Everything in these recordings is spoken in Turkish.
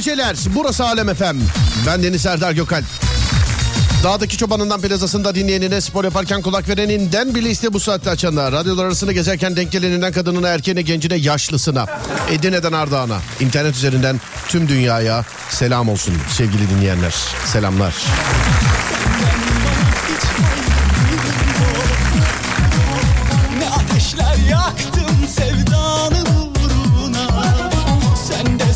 geceler. Burası Alem Efem. Ben Deniz Serdar Gökalp. Dağdaki çobanından plazasında dinleyenine, spor yaparken kulak vereninden bile iste bu saatte açanlar. Radyolar arasında gezerken denk geleninden kadınına, erkeğine, gencine, yaşlısına, Edirne'den Ardahan'a, internet üzerinden tüm dünyaya selam olsun sevgili dinleyenler. Selamlar. Ne ateşler yaktım sevdanın uğruna Sen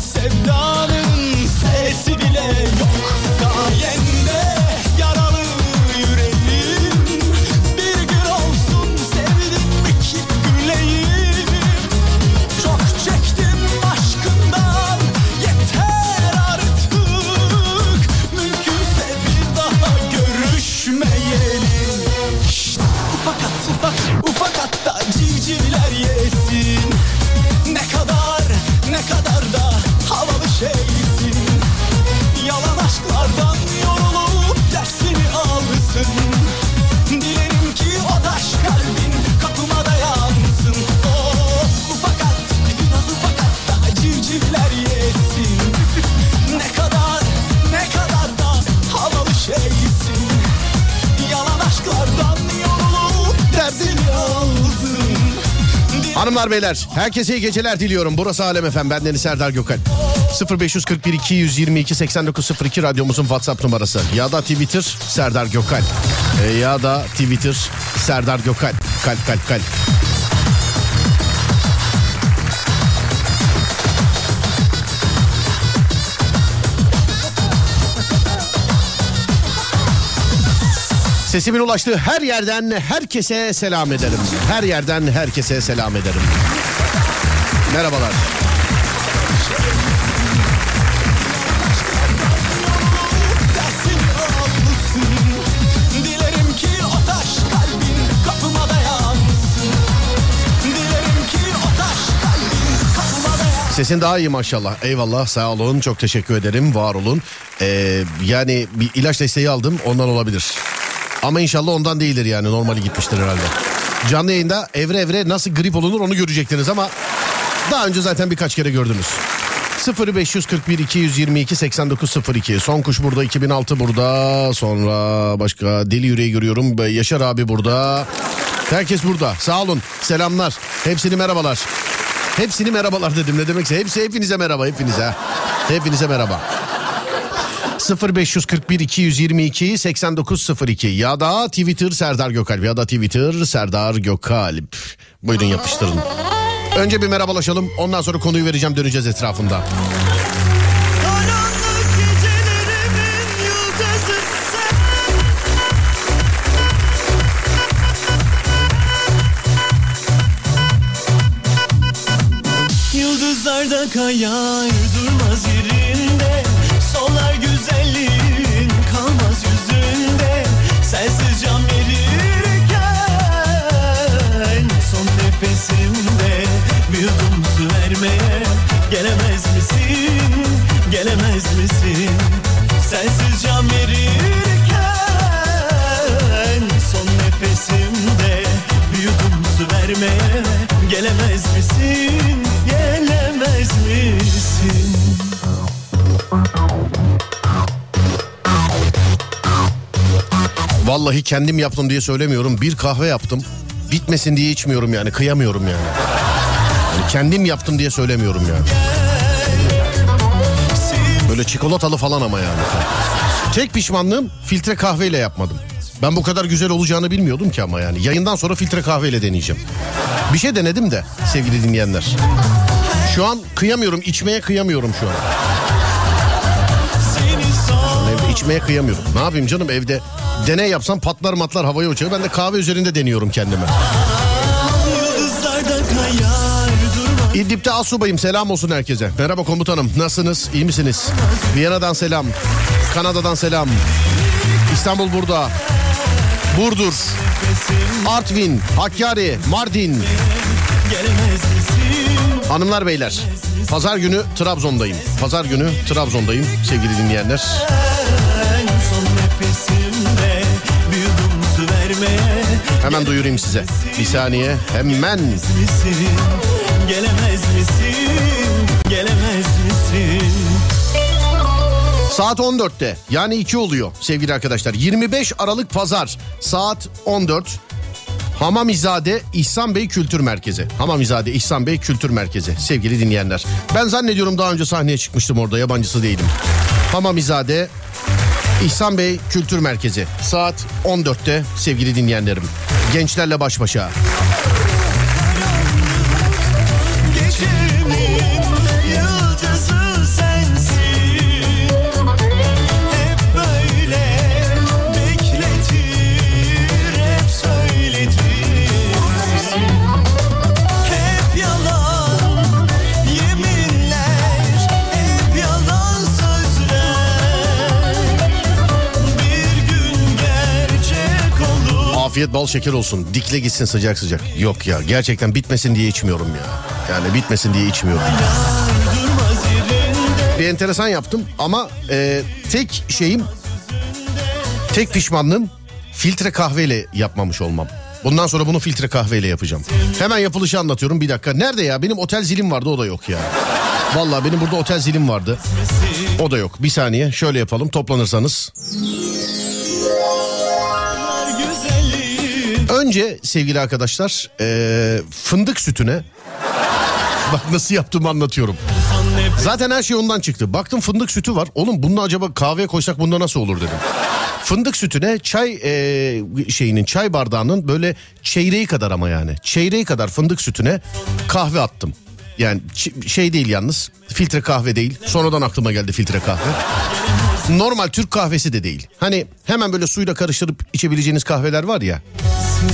Hanımlar beyler herkese iyi geceler diliyorum. Burası Alem Efem. Ben Deniz Serdar Gökal. 0541 222 8902 radyomuzun WhatsApp numarası. Ya da Twitter Serdar Gökal. E, ya da Twitter Serdar Gökal. Kalp kalp kalp. Sesimin ulaştığı her yerden herkese selam ederim. Her yerden herkese selam ederim. Merhabalar. Sesin daha iyi maşallah. Eyvallah sağ olun çok teşekkür ederim var olun. Ee, yani bir ilaç desteği aldım ondan olabilir. Ama inşallah ondan değildir yani. Normali gitmiştir herhalde. Canlı yayında evre evre nasıl grip olunur onu görecektiniz ama daha önce zaten birkaç kere gördünüz. 0541 222 8902 Son kuş burada 2006 burada. Sonra başka deli yüreği görüyorum. Yaşar abi burada. Herkes burada. Sağ olun. Selamlar. Hepsini merhabalar. Hepsini merhabalar dedim. Ne demekse hepsi hepinize merhaba hepinize. Hepinize merhaba 0541 222 8902 ya da Twitter Serdar Gökalp ya da Twitter Serdar Gökalp. Buyurun yapıştırın. Önce bir merhabalaşalım ondan sonra konuyu vereceğim döneceğiz etrafında. Yıldızlarda kayar Vallahi kendim yaptım diye söylemiyorum. Bir kahve yaptım. Bitmesin diye içmiyorum yani. Kıyamıyorum yani. Yani kendim yaptım diye söylemiyorum yani. Böyle çikolatalı falan ama yani. Tek pişmanlığım filtre kahveyle yapmadım. Ben bu kadar güzel olacağını bilmiyordum ki ama yani. Yayından sonra filtre kahveyle deneyeceğim. Bir şey denedim de sevgili dinleyenler. Şu an kıyamıyorum, içmeye kıyamıyorum şu an. Seni son Evde içmeye kıyamıyorum. Ne yapayım canım evde deney yapsam patlar matlar havaya uçar. Ben de kahve üzerinde deniyorum kendime. İdlib'de asubayım selam olsun herkese. Merhaba komutanım nasılsınız iyi misiniz? Viyana'dan selam. Kanada'dan selam. İstanbul burada. Burdur. Artvin, Hakkari, Mardin. Hanımlar beyler. Pazar günü Trabzon'dayım. Pazar günü Trabzon'dayım sevgili dinleyenler. En son nefesimde Hemen duyurayım size. Bir saniye hemen. Gelemez misin? Gelemez misin? Saat 14'te yani 2 oluyor sevgili arkadaşlar. 25 Aralık Pazar saat 14. Hamamizade İhsan Bey Kültür Merkezi. Hamamizade İhsan Bey Kültür Merkezi sevgili dinleyenler. Ben zannediyorum daha önce sahneye çıkmıştım orada yabancısı değilim. Hamamizade İhsan Bey Kültür Merkezi saat 14'te sevgili dinleyenlerim. Gençlerle baş başa. Afiyet bal şeker olsun. Dikle gitsin sıcak sıcak. Yok ya gerçekten bitmesin diye içmiyorum ya. Yani bitmesin diye içmiyorum. Bir enteresan yaptım ama e, tek şeyim tek pişmanlığım filtre kahveyle yapmamış olmam. Bundan sonra bunu filtre kahveyle yapacağım. Hemen yapılışı anlatıyorum bir dakika. Nerede ya? Benim otel zilim vardı o da yok ya. Vallahi benim burada otel zilim vardı. O da yok. Bir saniye şöyle yapalım toplanırsanız. Önce sevgili arkadaşlar e, fındık sütüne bak nasıl yaptığımı anlatıyorum. Zaten her şey ondan çıktı. Baktım fındık sütü var. Oğlum bunu acaba kahveye koysak bunda nasıl olur dedim. Fındık sütüne çay e, şeyinin çay bardağının böyle çeyreği kadar ama yani. Çeyreği kadar fındık sütüne kahve attım. Yani şey değil yalnız filtre kahve değil. Sonradan aklıma geldi filtre kahve. Normal Türk kahvesi de değil. Hani hemen böyle suyla karıştırıp içebileceğiniz kahveler var ya.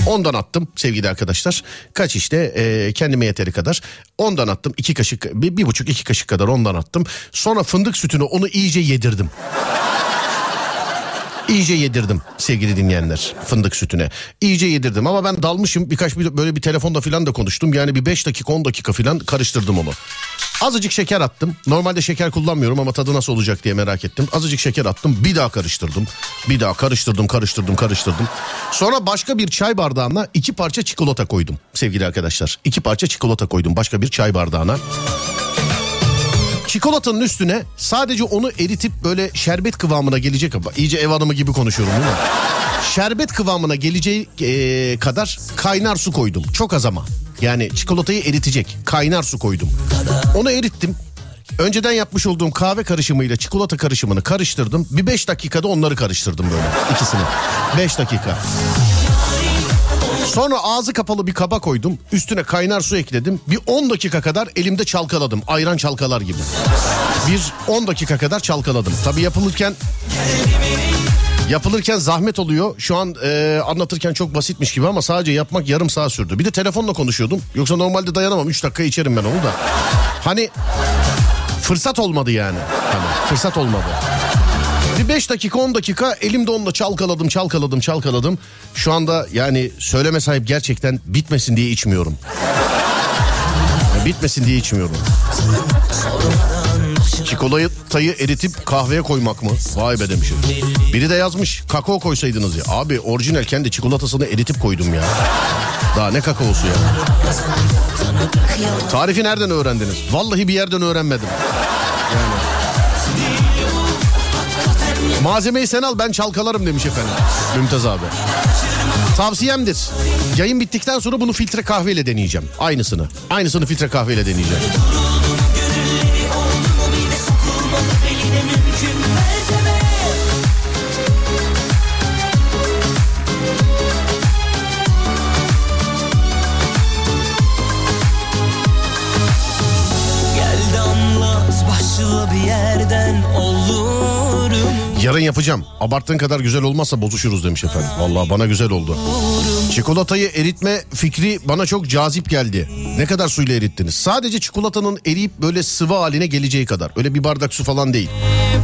Ondan attım sevgili arkadaşlar. Kaç işte e, kendime yeteri kadar. Ondan attım iki kaşık bir, bir buçuk iki kaşık kadar ondan attım. Sonra fındık sütünü onu iyice yedirdim. İyice yedirdim sevgili dinleyenler fındık sütüne. İyice yedirdim ama ben dalmışım birkaç bir, böyle bir telefonda filan da konuştum. Yani bir 5 dakika 10 dakika filan karıştırdım onu. Azıcık şeker attım. Normalde şeker kullanmıyorum ama tadı nasıl olacak diye merak ettim. Azıcık şeker attım. Bir daha karıştırdım. Bir daha karıştırdım, karıştırdım, karıştırdım. Sonra başka bir çay bardağına iki parça çikolata koydum sevgili arkadaşlar. İki parça çikolata koydum başka bir çay bardağına. Çikolatanın üstüne sadece onu eritip böyle şerbet kıvamına gelecek ama iyice ev hanımı gibi konuşuyorum değil mi? Şerbet kıvamına geleceği e, kadar kaynar su koydum. Çok az ama. Yani çikolatayı eritecek kaynar su koydum. Onu erittim. Önceden yapmış olduğum kahve karışımıyla çikolata karışımını karıştırdım. Bir 5 dakikada onları karıştırdım böyle ikisini. 5 dakika. Sonra ağzı kapalı bir kaba koydum. Üstüne kaynar su ekledim. Bir 10 dakika kadar elimde çalkaladım. Ayran çalkalar gibi. Bir 10 dakika kadar çalkaladım. Tabii yapılırken Yapılırken zahmet oluyor. Şu an e, anlatırken çok basitmiş gibi ama sadece yapmak yarım saat sürdü. Bir de telefonla konuşuyordum. Yoksa normalde dayanamam. 3 dakika içerim ben onu da. Hani fırsat olmadı yani. Hani fırsat olmadı. Bir 5 dakika 10 dakika elimde onunla çalkaladım çalkaladım çalkaladım. Şu anda yani söyleme sahip gerçekten bitmesin diye içmiyorum. Bitmesin diye içmiyorum. Çikolatayı eritip kahveye koymak mı? Vay be demişim. Biri de yazmış kakao koysaydınız ya. Abi orijinal kendi çikolatasını eritip koydum ya. Daha ne kakaosu ya. Tarifi nereden öğrendiniz? Vallahi bir yerden öğrenmedim. Malzemeyi sen al ben çalkalarım demiş efendim. Mümtaz abi. Tavsiyemdir. Yayın bittikten sonra bunu filtre kahveyle deneyeceğim. Aynısını. Aynısını filtre kahveyle deneyeceğim. Gel damlat başla bir mu? Yarın yapacağım. Abarttığın kadar güzel olmazsa bozuşuruz demiş efendim. Vallahi bana güzel oldu. Çikolatayı eritme fikri bana çok cazip geldi. Ne kadar suyla erittiniz? Sadece çikolatanın eriyip böyle sıvı haline geleceği kadar. Öyle bir bardak su falan değil.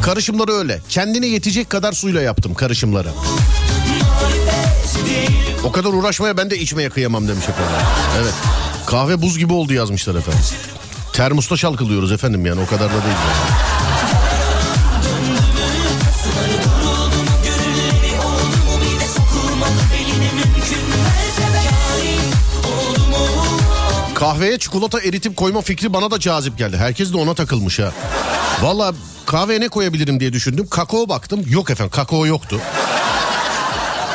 Karışımları öyle. Kendine yetecek kadar suyla yaptım karışımları. O kadar uğraşmaya ben de içmeye kıyamam demiş efendim. Evet. Kahve buz gibi oldu yazmışlar efendim. Termosta çalkılıyoruz efendim yani o kadar da değil. Yani. Kahveye çikolata eritip koyma fikri bana da cazip geldi. Herkes de ona takılmış ha. Valla kahveye ne koyabilirim diye düşündüm. Kakao baktım. Yok efendim kakao yoktu.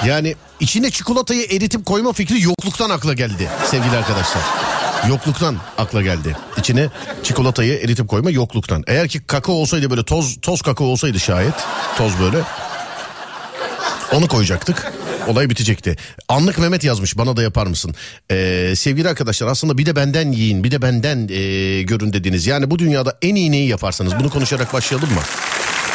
Yani içine çikolatayı eritip koyma fikri yokluktan akla geldi sevgili arkadaşlar. Yokluktan akla geldi. İçine çikolatayı eritip koyma yokluktan. Eğer ki kakao olsaydı böyle toz toz kakao olsaydı şayet toz böyle onu koyacaktık. Olay bitecekti. Anlık Mehmet yazmış bana da yapar mısın? Ee, sevgili arkadaşlar aslında bir de benden yiyin bir de benden ee, görün dediniz. Yani bu dünyada en iyi neyi yaparsanız bunu konuşarak başlayalım mı?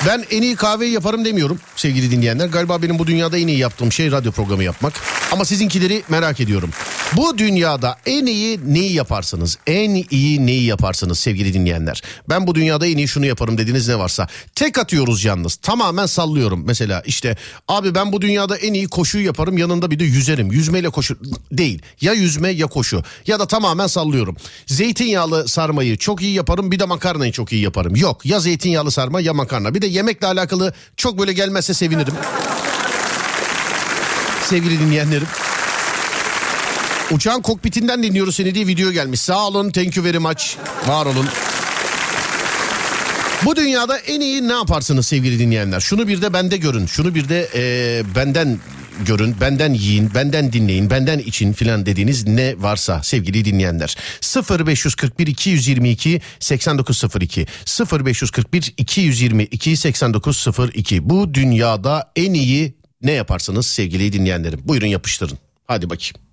Ben en iyi kahveyi yaparım demiyorum sevgili dinleyenler. Galiba benim bu dünyada en iyi yaptığım şey radyo programı yapmak. Ama sizinkileri merak ediyorum. Bu dünyada en iyi neyi yaparsınız? En iyi neyi yaparsınız sevgili dinleyenler? Ben bu dünyada en iyi şunu yaparım dediğiniz ne varsa. Tek atıyoruz yalnız. Tamamen sallıyorum. Mesela işte abi ben bu dünyada en iyi koşuyu yaparım yanında bir de yüzerim. Yüzmeyle koşu değil. Ya yüzme ya koşu. Ya da tamamen sallıyorum. Zeytinyağlı sarmayı çok iyi yaparım bir de makarnayı çok iyi yaparım. Yok ya zeytinyağlı sarma ya makarna. Bir de yemekle alakalı çok böyle gelmezse sevinirim. Sevgili dinleyenlerim. Uçağın kokpitinden dinliyoruz seni diye video gelmiş. Sağ olun, thank you very much. Var olun. Bu dünyada en iyi ne yaparsınız sevgili dinleyenler? Şunu bir de bende görün. Şunu bir de e, benden görün, benden yiyin, benden dinleyin, benden için filan dediğiniz ne varsa sevgili dinleyenler. 0541 222 8902 0541 222 8902 Bu dünyada en iyi ne yaparsınız sevgili dinleyenlerim? Buyurun yapıştırın. Hadi bakayım.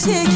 Üzeri çek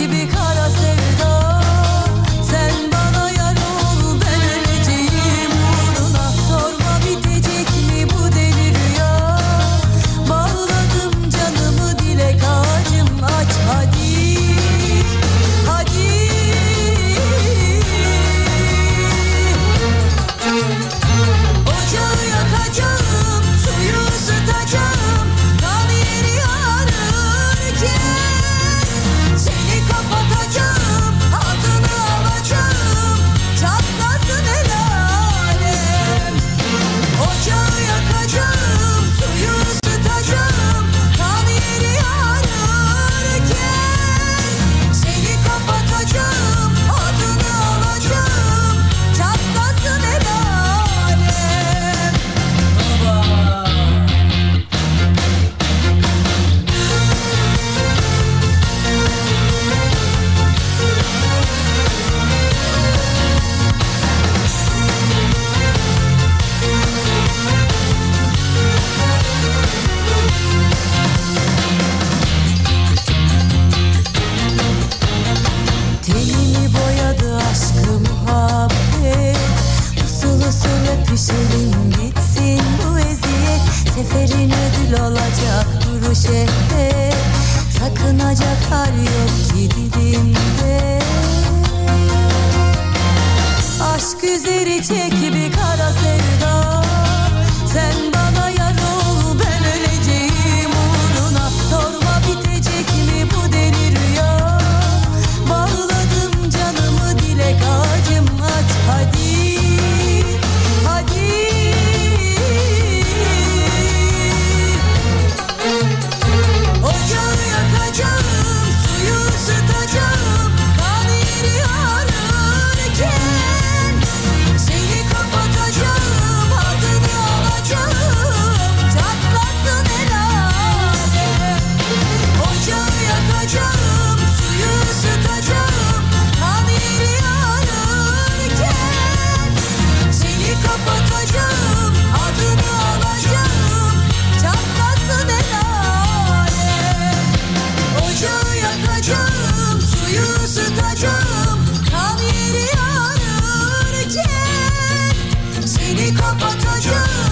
Seni kapatacağım.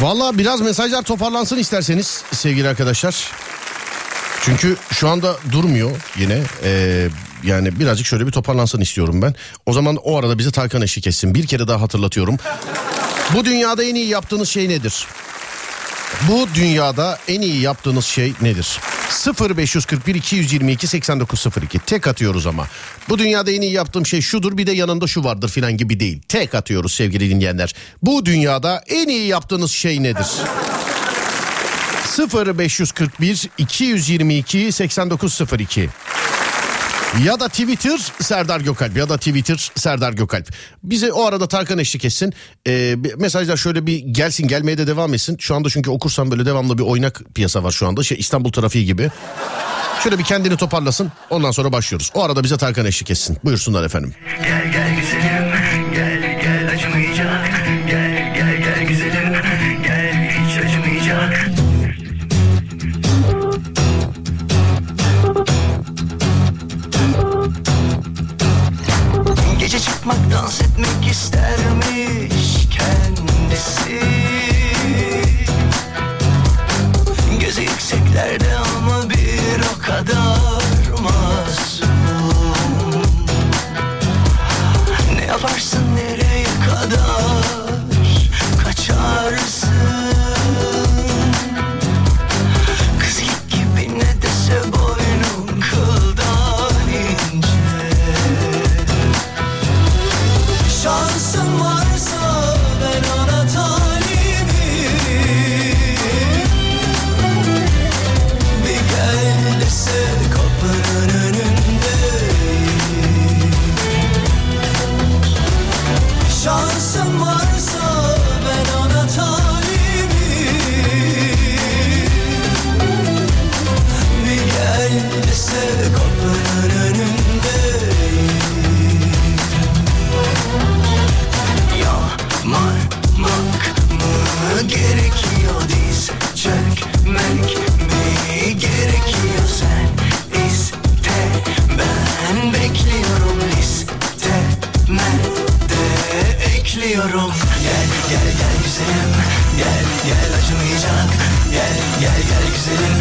Valla biraz mesajlar toparlansın isterseniz sevgili arkadaşlar. Çünkü şu anda durmuyor yine. Ee, yani birazcık şöyle bir toparlansın istiyorum ben. O zaman o arada bize Tarkan eşlik etsin. Bir kere daha hatırlatıyorum. Bu dünyada en iyi yaptığınız şey nedir? Bu dünyada en iyi yaptığınız şey nedir? 0541 222 8902 tek atıyoruz ama. Bu dünyada en iyi yaptığım şey şudur bir de yanında şu vardır filan gibi değil. Tek atıyoruz sevgili dinleyenler. Bu dünyada en iyi yaptığınız şey nedir? 0541 222 8902 ya da Twitter Serdar Gökalp ya da Twitter Serdar Gökalp. Bize o arada Tarkan eşlik etsin. Ee, mesajlar şöyle bir gelsin gelmeye de devam etsin. Şu anda çünkü okursam böyle devamlı bir oynak piyasa var şu anda. Şey İstanbul trafiği gibi. Şöyle bir kendini toparlasın. Ondan sonra başlıyoruz. O arada bize Tarkan eşlik etsin. Buyursunlar efendim. Gel gel güzelim Çıkmak dans etmek istermiş kendisi. Gözü yükseklerde Gel gel gel güzelim gel gel acımayacak Gel gel gel güzelim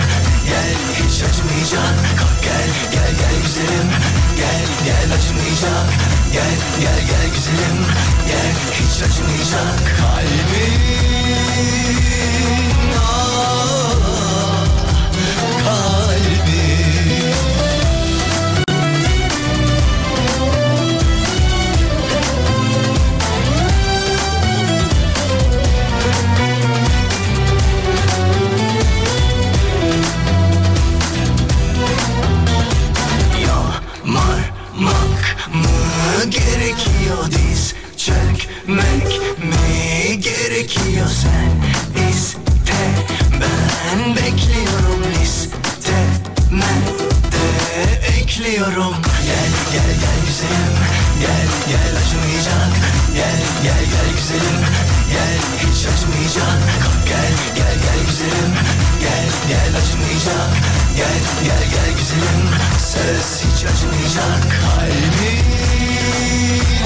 gel hiç acımayacak Kalk gel gel gel güzelim gel gel acımayacak Gel gel gel güzelim gel hiç acımayacak Kalbim gerekiyor diz çökmek mi gerekiyor? Sen iste ben bekliyorum. Listeme de ekliyorum. Gel gel gel güzelim. Gel gel acımayacak. Gel gel gel güzelim. Gel hiç acımayacak. Gel gel gel güzelim. Gel gel acımayacak. Gel gel gel güzelim. Söz hiç acımayacak. Kalbim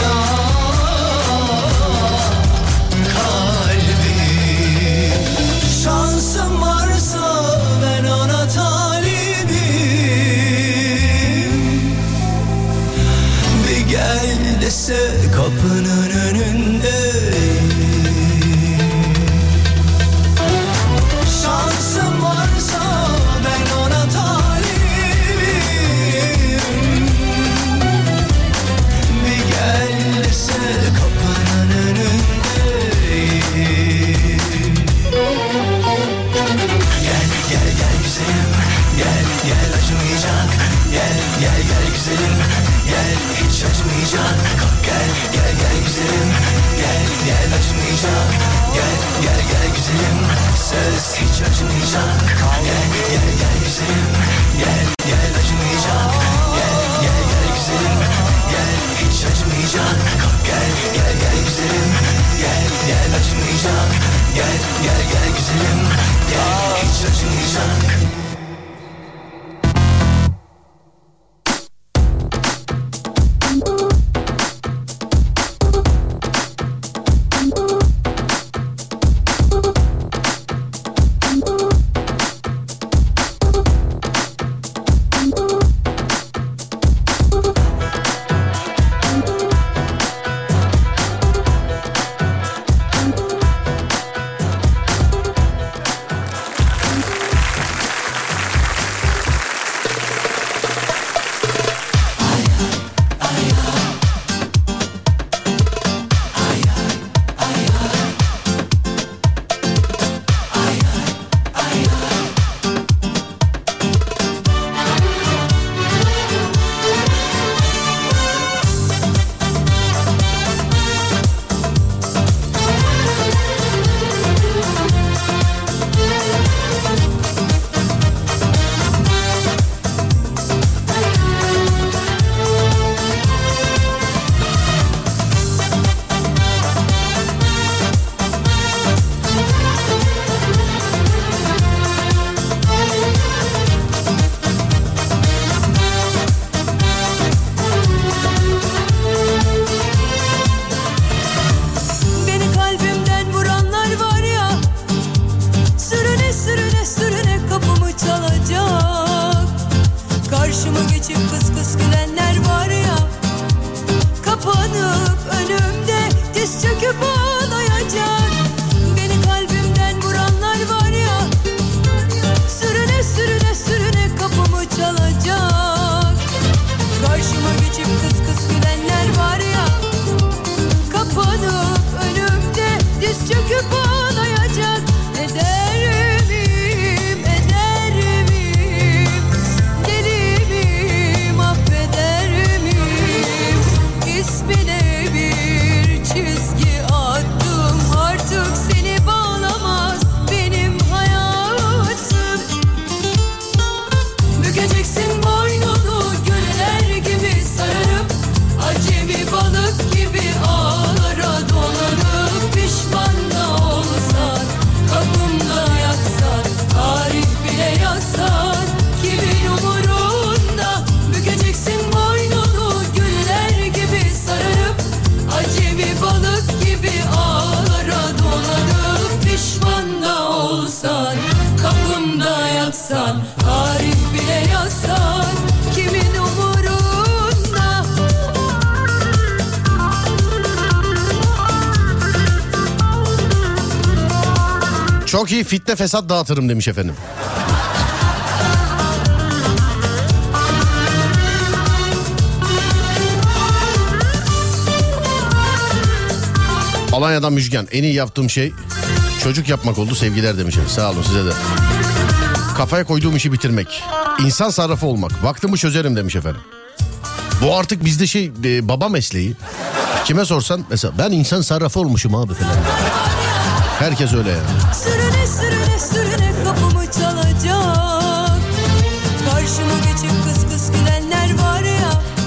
ah, acımayacak Gel gel güzelim Gel gel acımayacak Gel gel gel güzelim Gel hiç acımayacak gel gel gel güzelim Gel gel acımayacak Gel gel gel güzelim Gel hiç acımayacak fitne fesat dağıtırım demiş efendim. Alanya'dan Müjgan. En iyi yaptığım şey çocuk yapmak oldu sevgiler demiş. efendim. Sağ olun size de. Kafaya koyduğum işi bitirmek. İnsan sarrafı olmak. Vaktimi çözerim demiş efendim. Bu artık bizde şey e, baba mesleği. Kime sorsan mesela ben insan sarrafı olmuşum abi falan. Herkes öyle yani.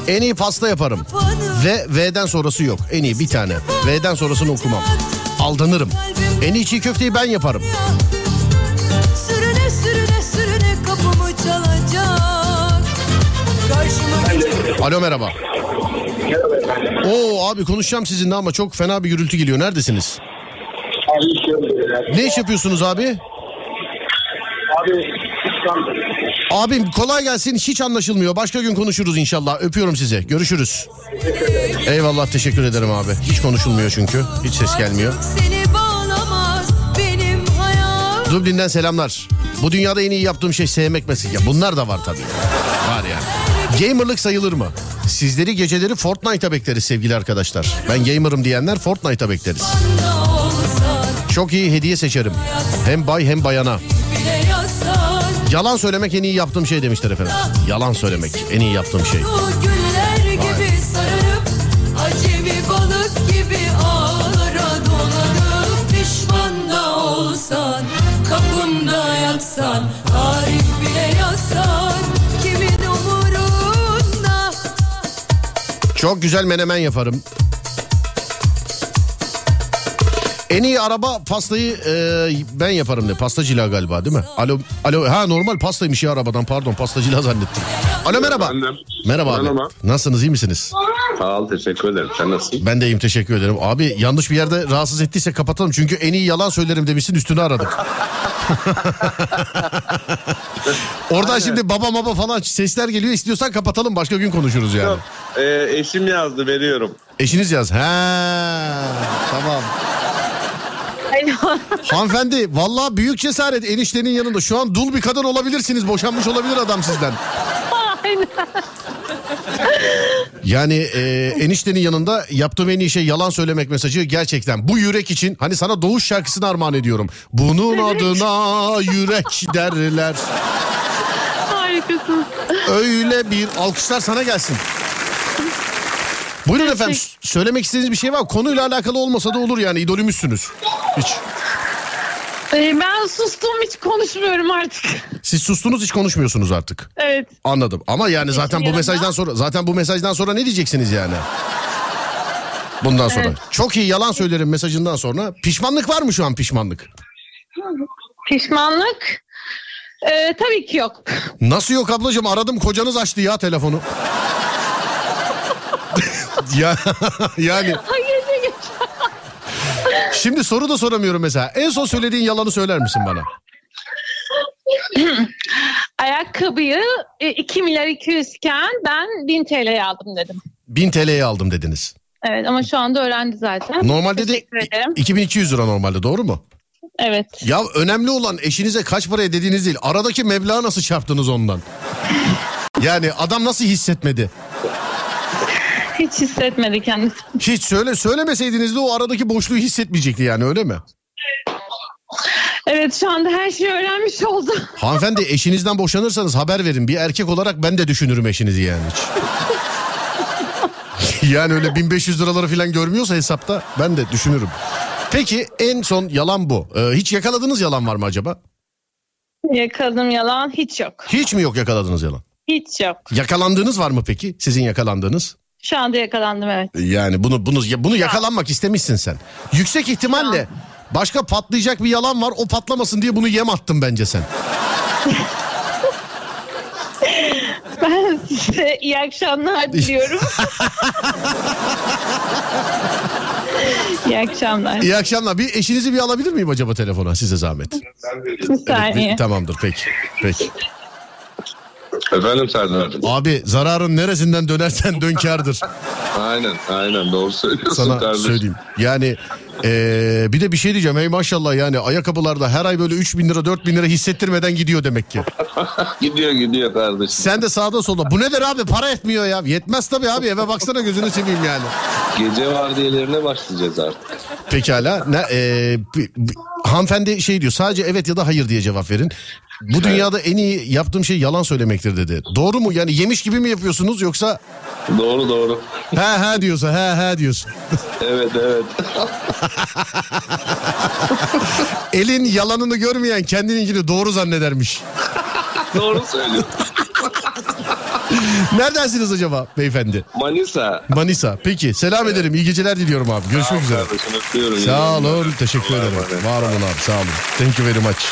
En iyi pasta yaparım. Ve V'den sonrası yok. En iyi bir tane. V'den sonrasını okumam. Aldanırım. En iyi çiğ köfteyi ben yaparım. Sürüne sürüne sürüne kapımı çalacak Karşıma Alo merhaba. Oo abi konuşacağım sizinle ama çok fena bir gürültü geliyor. Neredesiniz? Abi iş yapıyorum. Ne iş yapıyorsunuz abi? Abi İstanbul. Abim kolay gelsin hiç anlaşılmıyor. Başka gün konuşuruz inşallah. Öpüyorum sizi. Görüşürüz. Eyvallah teşekkür ederim abi. Hiç konuşulmuyor çünkü. Hiç ses gelmiyor. Dublin'den selamlar. Bu dünyada en iyi yaptığım şey sevmek mesela. Ya bunlar da var tabii. Var yani. Gamerlık sayılır mı? Sizleri geceleri Fortnite'a bekleriz sevgili arkadaşlar. Ben gamerım diyenler Fortnite'a bekleriz. Çok iyi hediye seçerim. Hem bay hem bayana. Yalan söylemek en iyi yaptığım şey demişler efendim. Yalan söylemek en iyi yaptığım şey. Bu güller gibi sararıp acemi balık gibi ağlara dolanıp pişman da olsan kapımda yatsan tarih bile yazsan kimin umurunda Çok güzel menemen yaparım. En iyi araba pastayı e, ben yaparım de. Pastacıyla galiba değil mi? Alo, alo. Ha normal pastaymış ya arabadan pardon pastacıyla zannettim. Alo merhaba. Efendim? Merhaba abi. Merhaba. Nasılsınız iyi misiniz? Sağ ol teşekkür ederim. Sen nasılsın? Ben de iyiyim teşekkür ederim. Abi yanlış bir yerde rahatsız ettiyse kapatalım. Çünkü en iyi yalan söylerim demişsin üstünü aradık. Oradan şimdi baba baba falan sesler geliyor. İstiyorsan kapatalım başka gün konuşuruz yani. Yok, e, eşim yazdı veriyorum. Eşiniz yaz. He tamam. Hanımefendi vallahi büyük cesaret eniştenin yanında. Şu an dul bir kadın olabilirsiniz. Boşanmış olabilir adam sizden. Yani e, eniştenin yanında yaptığım en iyi şey yalan söylemek mesajı gerçekten. Bu yürek için hani sana doğuş şarkısını armağan ediyorum. Bunun adına yürek derler. Harikasın. Öyle bir alkışlar sana gelsin. Buyurun efendim s- söylemek istediğiniz bir şey var. Konuyla alakalı olmasa da olur yani idolümüzsünüz. Hiç. Ee, ben sustum hiç konuşmuyorum artık. Siz sustunuz hiç konuşmuyorsunuz artık. Evet. Anladım. Ama yani zaten bu yarın mesajdan da- sonra zaten bu mesajdan sonra ne diyeceksiniz yani? Bundan sonra. Evet. Çok iyi yalan söylerim mesajından sonra. Pişmanlık var mı şu an pişmanlık? Pişmanlık? Ee, tabii ki yok. Nasıl yok ablacığım aradım kocanız açtı ya telefonu. Ya yani Hayır ne şimdi soru da soramıyorum mesela. En son söylediğin yalanı söyler misin bana? Ayakkabıyı e, 2 milyar 200 iken ben 1000 TL'ye aldım dedim. 1000 TL'ye aldım dediniz. Evet ama şu anda öğrendi zaten. Normalde de Teşekkür ederim. 2200 lira normalde doğru mu? Evet. Ya önemli olan eşinize kaç paraya dediğiniz değil. Aradaki meblağı nasıl çarptınız ondan? Yani adam nasıl hissetmedi? Hiç hissetmedi kendisi. Hiç söyle söylemeseydiniz de o aradaki boşluğu hissetmeyecekti yani öyle mi? Evet şu anda her şeyi öğrenmiş oldu. Hanımefendi eşinizden boşanırsanız haber verin. Bir erkek olarak ben de düşünürüm eşinizi yani hiç. yani öyle 1500 liraları falan görmüyorsa hesapta ben de düşünürüm. Peki en son yalan bu. Ee, hiç yakaladığınız yalan var mı acaba? Yakaladım yalan hiç yok. Hiç mi yok yakaladığınız yalan? Hiç yok. Yakalandığınız var mı peki? Sizin yakalandığınız? Şu anda yakalandım evet. Yani bunu bunu bunu yakalanmak istemişsin sen. Yüksek ihtimalle başka patlayacak bir yalan var. O patlamasın diye bunu yem attın bence sen. Ben size iyi akşamlar diliyorum. iyi akşamlar. İyi akşamlar. Bir eşinizi bir alabilir miyim acaba telefona size zahmet? Bir. Bir- tamamdır peki. Peki. Efendim Serdar. Abi zararın neresinden dönersen dön kârdır. Aynen aynen doğru söylüyorsun Sana kardeşim. söyleyeyim. Yani eee, bir de bir şey diyeceğim. Hey maşallah yani ayakkabılarda her ay böyle 3 bin lira 4 bin lira hissettirmeden gidiyor demek ki. gidiyor gidiyor kardeşim. Sen de sağda solda. Bu nedir abi para etmiyor ya. Yetmez tabii abi eve baksana gözünü seveyim yani. Gece vardiyalarına başlayacağız artık. Pekala. Ne, eee, bi- bi- hanımefendi şey diyor sadece evet ya da hayır diye cevap verin. Bu dünyada en iyi yaptığım şey yalan söylemektir dedi. Doğru mu? Yani yemiş gibi mi yapıyorsunuz yoksa Doğru doğru. he he diyorsa he he diyorsun. Evet evet. Elin yalanını görmeyen kendininkini doğru zannedermiş. doğru söylüyorsun. Neredensiniz acaba beyefendi? Manisa. Manisa. Peki selam ederim. İyi geceler diliyorum abi. Görüşmek üzere. Kardeşim. Sağ olun. günler. Teşekkür ederim. Var olun abi. Sağ olun. Thank you very much.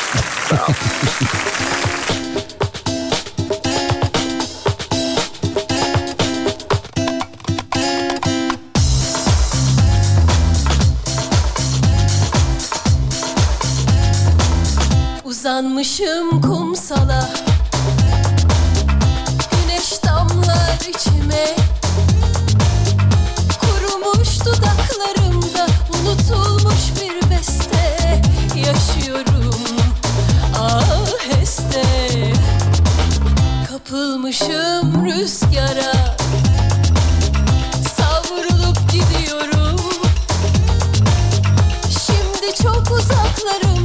Uzanmışım kumsala içime. Kurumuş dudaklarımda Unutulmuş bir beste Yaşıyorum. Aheste Kapılmışım rüzgara. Savrulup gidiyorum. Şimdi çok uzaklarımda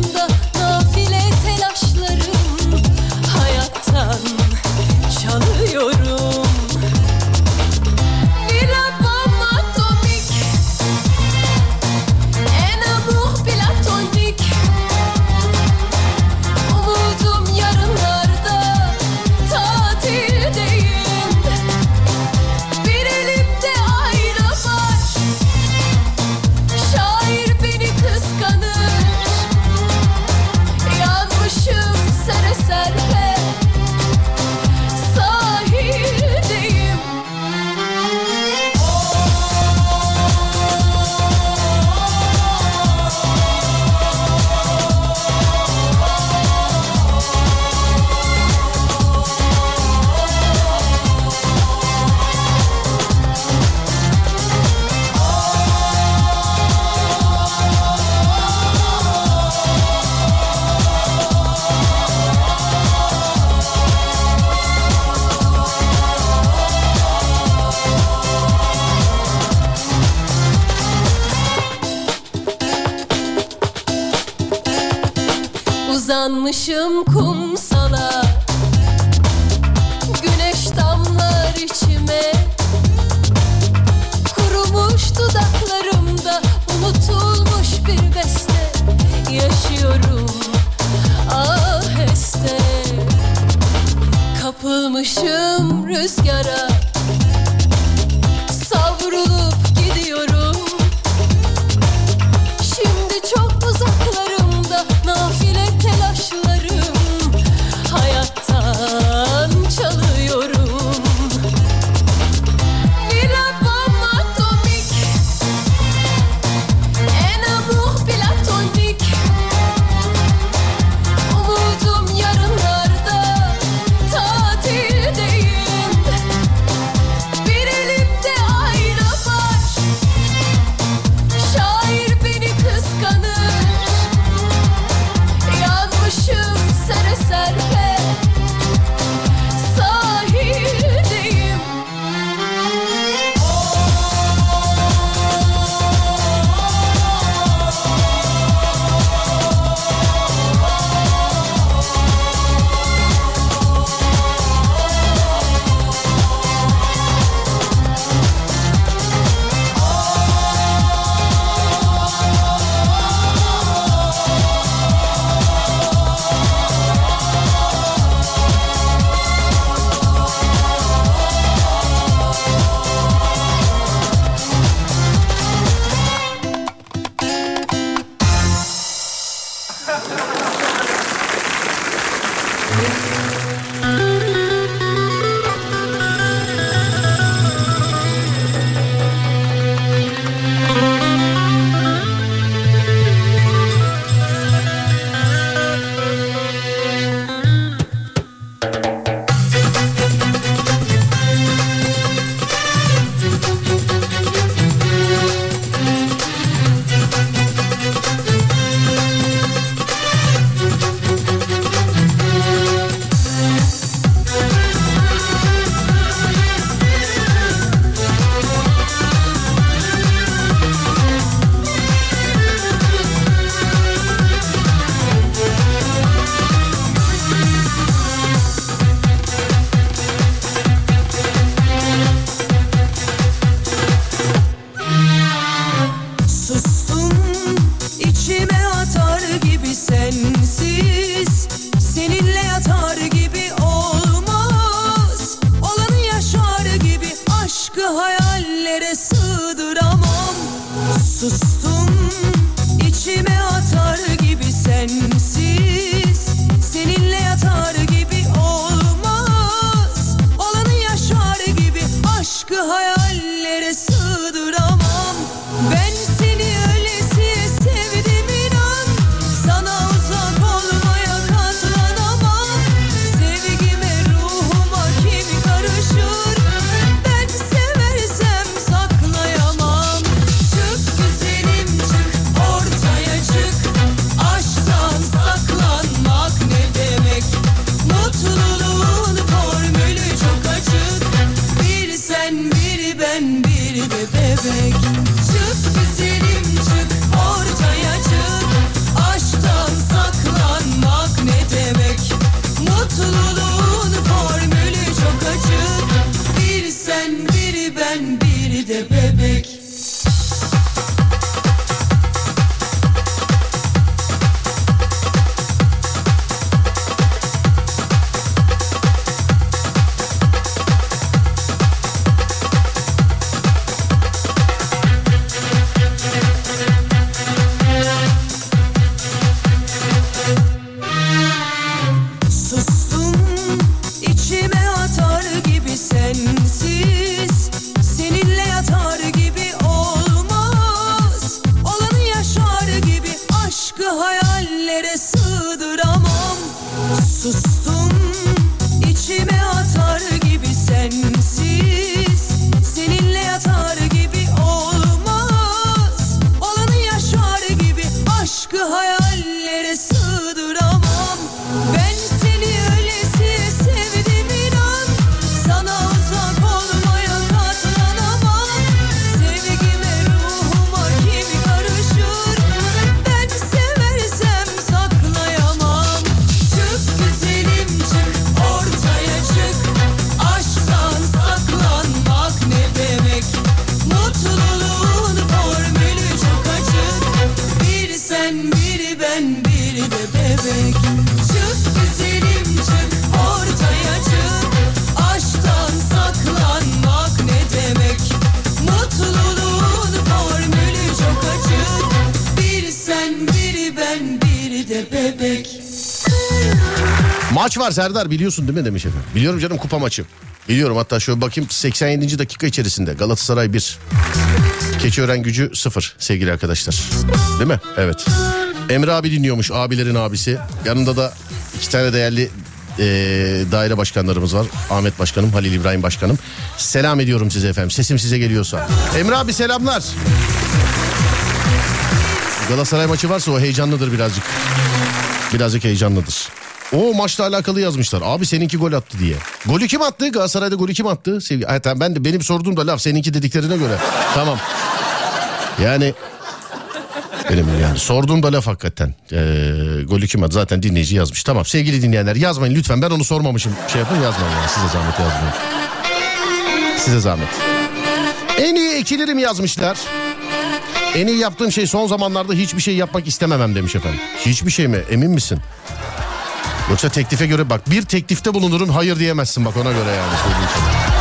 var Serdar biliyorsun değil mi demiş efendim. Biliyorum canım kupa maçı. Biliyorum hatta şöyle bakayım 87. dakika içerisinde Galatasaray 1. Keçiören gücü 0 sevgili arkadaşlar. Değil mi? Evet. Emre abi dinliyormuş abilerin abisi. Yanında da iki tane değerli eee, daire başkanlarımız var. Ahmet Başkanım, Halil İbrahim Başkanım. Selam ediyorum size efendim. Sesim size geliyorsa. Emre abi selamlar. Galatasaray maçı varsa o heyecanlıdır birazcık. Birazcık heyecanlıdır. O maçla alakalı yazmışlar. Abi seninki gol attı diye. Golü kim attı? Galatasaray'da golü kim attı? Sevgi... Ha, tamam, ben de benim sorduğum da laf seninki dediklerine göre. tamam. Yani benim yani sorduğum da laf hakikaten. Ee, golü kim attı? Zaten dinleyici yazmış. Tamam sevgili dinleyenler yazmayın lütfen. Ben onu sormamışım. Şey yapın yazmayın yani. Size zahmet yazmayın. Size zahmet. En iyi ekilirim yazmışlar. En iyi yaptığım şey son zamanlarda hiçbir şey yapmak istememem demiş efendim. Hiçbir şey mi? Emin misin? Yoksa teklife göre bak bir teklifte bulunurum hayır diyemezsin bak ona göre yani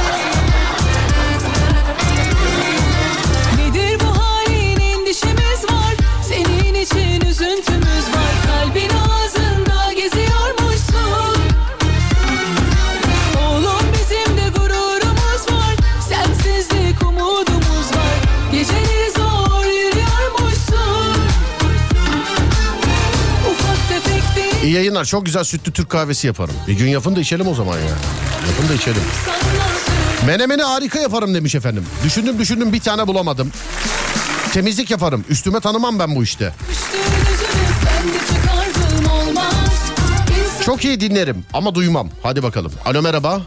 yayınlar çok güzel sütlü Türk kahvesi yaparım. Bir gün yapın da içelim o zaman ya. Yapın da içelim. Menemeni harika yaparım demiş efendim. Düşündüm düşündüm bir tane bulamadım. Temizlik yaparım. Üstüme tanımam ben bu işte. Çok iyi dinlerim ama duymam. Hadi bakalım. Alo merhaba.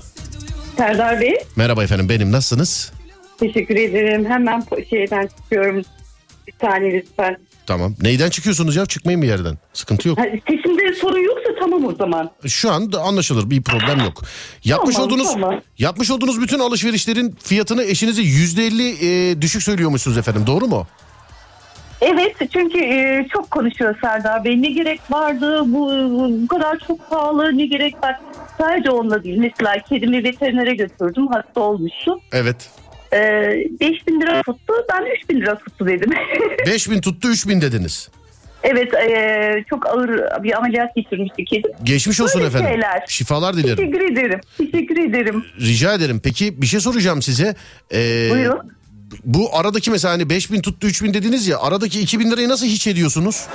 Serdar Bey, Merhaba efendim benim nasılsınız? teşekkür ederim. Hemen şeyden çıkıyorum. Bir saniye lütfen. Tamam. Neyden çıkıyorsunuz ya? Çıkmayın bir yerden. Sıkıntı yok. Ha, Sesimde sorun yoksa tamam o zaman. Şu an anlaşılır bir problem yok. Yapmış Tamam, olduğunuz tamam. yapmış olduğunuz bütün alışverişlerin fiyatını eşinize yüzde elli e, düşük söylüyormuşsunuz efendim. Doğru mu? Evet çünkü e, çok konuşuyor Serdar Bey. Ne gerek vardı bu, bu kadar çok pahalı ne gerek var. Sadece onunla değil. Mesela kedimi veterinere götürdüm hasta olmuştu. Evet. Ee, 5000 lira tuttu. Ben 3000 lira tuttu dedim. 5000 tuttu 3000 dediniz. evet e, çok ağır bir ameliyat geçirmişti kedim. Geçmiş olsun Böyle efendim. şeyler. Şifalar dilerim. Teşekkür ederim. Teşekkür ederim. Rica ederim. Peki bir şey soracağım size. Ee, Buyurun. Bu aradaki mesela hani 5000 tuttu 3000 dediniz ya aradaki 2000 lirayı nasıl hiç ediyorsunuz?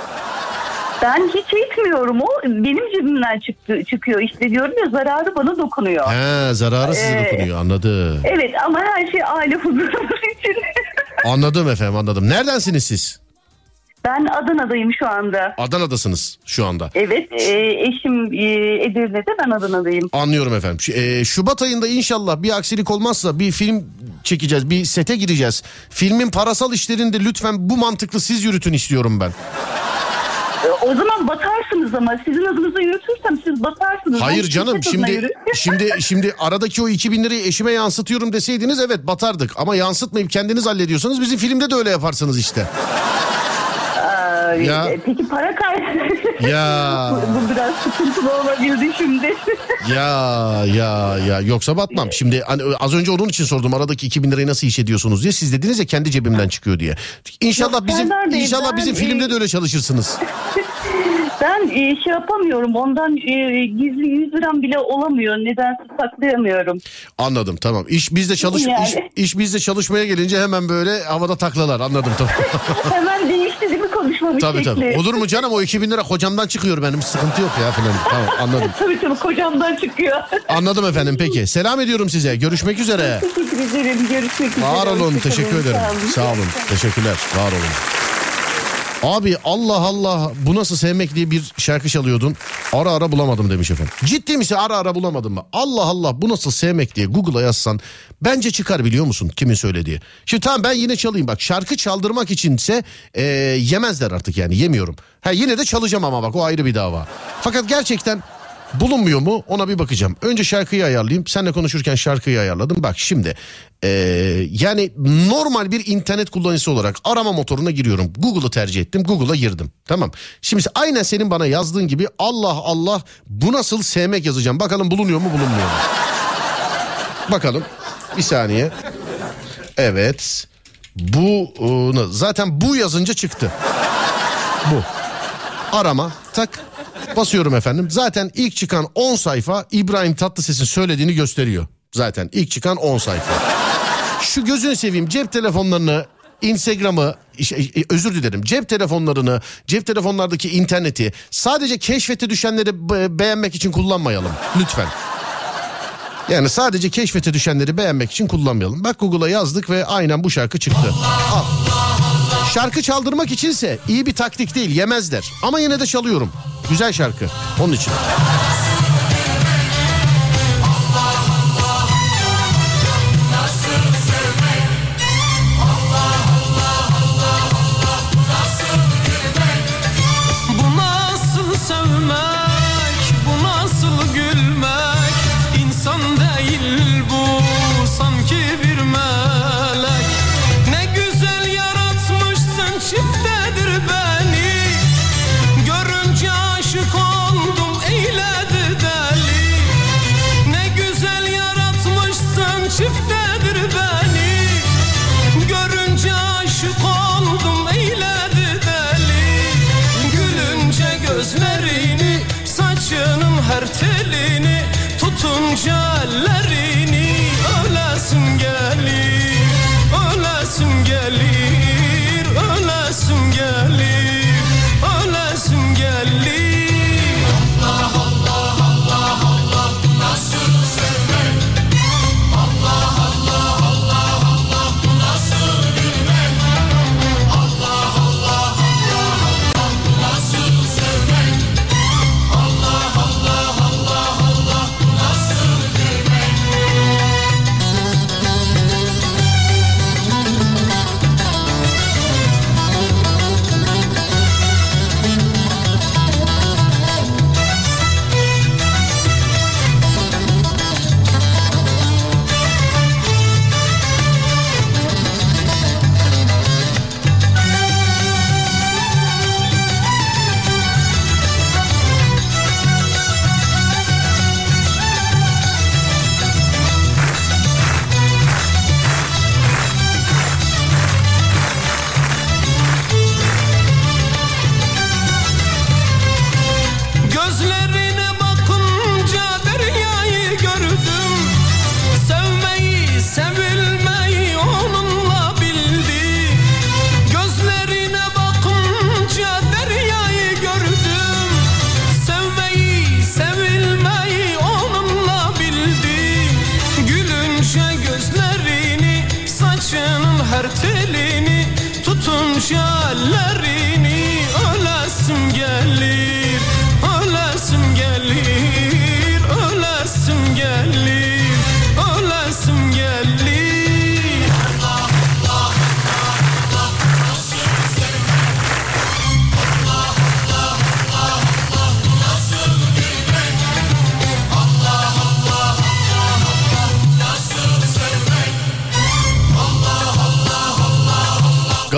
Ben hiç etmiyorum o. Benim cebimden çıktı, çıkıyor. İşte diyorum ya zararı bana dokunuyor. He zararı size Ee, dokunuyor anladım. Evet ama her şey aile huzurumuz için. Anladım efendim anladım. Neredensiniz siz? ben Adana'dayım şu anda. Adana'dasınız şu anda. Evet e, eşim e, Edirne'de ben Adana'dayım. Anlıyorum efendim. E, Şubat ayında inşallah bir aksilik olmazsa bir film çekeceğiz. Bir sete gireceğiz. Filmin parasal işlerini de lütfen bu mantıklı siz yürütün istiyorum ben. E, O zaman batarsınız ama sizin adınıza yürütürsem siz batarsınız. Hayır Ben canım şimdi şimdi şimdi aradaki o 2000 lirayı eşime yansıtıyorum deseydiniz evet batardık. Ama yansıtmayıp kendiniz hallediyorsanız bizim filmde de öyle yaparsınız işte. Aa, Ya. e, Peki para kay... Ya. bu, bu biraz sıkıntılı olabildi şimdi. Ya ya ya yoksa batmam. Şimdi hani az önce onun için sordum aradaki 2000 lirayı nasıl iş ediyorsunuz diye. Siz dediniz ya kendi cebimden çıkıyor diye. İnşallah Yok, bizim Bey, inşallah ben, bizim e, filmde de öyle çalışırsınız. ben e, şey yapamıyorum ondan e, gizli 100 liram bile olamıyor. Nedense saklayamıyorum. Anladım tamam. İş bizde çalış Yani. iş, iş bizde çalışmaya gelince hemen böyle havada taklalar. Anladım tamam. Hemen değişti konuşmamın tabii şekli? tabii. Olur mu canım o 2000 lira kocamdan çıkıyor benim sıkıntı yok ya falan. Tamam anladım. tabii tabii kocamdan çıkıyor. Anladım efendim peki. Selam ediyorum size. Görüşmek üzere. Teşekkür ederim. Görüşmek üzere. Var olun. Hoşça Teşekkür ederim. Sağ olun. Sağ olun. Teşekkürler. Var olun. Abi Allah Allah bu nasıl sevmek diye bir şarkı çalıyordun. Ara ara bulamadım demiş efendim. Ciddi misin ara ara bulamadım mı? Allah Allah bu nasıl sevmek diye Google'a yazsan bence çıkar biliyor musun kimin söylediği. Şimdi tamam ben yine çalayım bak şarkı çaldırmak içinse e, yemezler artık yani yemiyorum. Ha yine de çalacağım ama bak o ayrı bir dava. Fakat gerçekten bulunmuyor mu ona bir bakacağım. Önce şarkıyı ayarlayayım. Seninle konuşurken şarkıyı ayarladım. Bak şimdi ee, yani normal bir internet kullanıcısı olarak arama motoruna giriyorum. Google'ı tercih ettim. Google'a girdim. Tamam. Şimdi aynen senin bana yazdığın gibi Allah Allah bu nasıl sevmek yazacağım. Bakalım bulunuyor mu bulunmuyor mu? Bakalım. Bir saniye. Evet. Bu e, zaten bu yazınca çıktı. Bu. Arama tak basıyorum efendim. Zaten ilk çıkan 10 sayfa İbrahim Tatlıses'in söylediğini gösteriyor. Zaten ilk çıkan 10 sayfa. Şu gözünü seveyim cep telefonlarını Instagram'ı özür dilerim cep telefonlarını cep telefonlardaki interneti sadece keşfete düşenleri be- beğenmek için kullanmayalım lütfen. Yani sadece keşfete düşenleri beğenmek için kullanmayalım. Bak Google'a yazdık ve aynen bu şarkı çıktı. Al. Şarkı çaldırmak içinse iyi bir taktik değil yemezler. Ama yine de çalıyorum. Güzel şarkı onun için.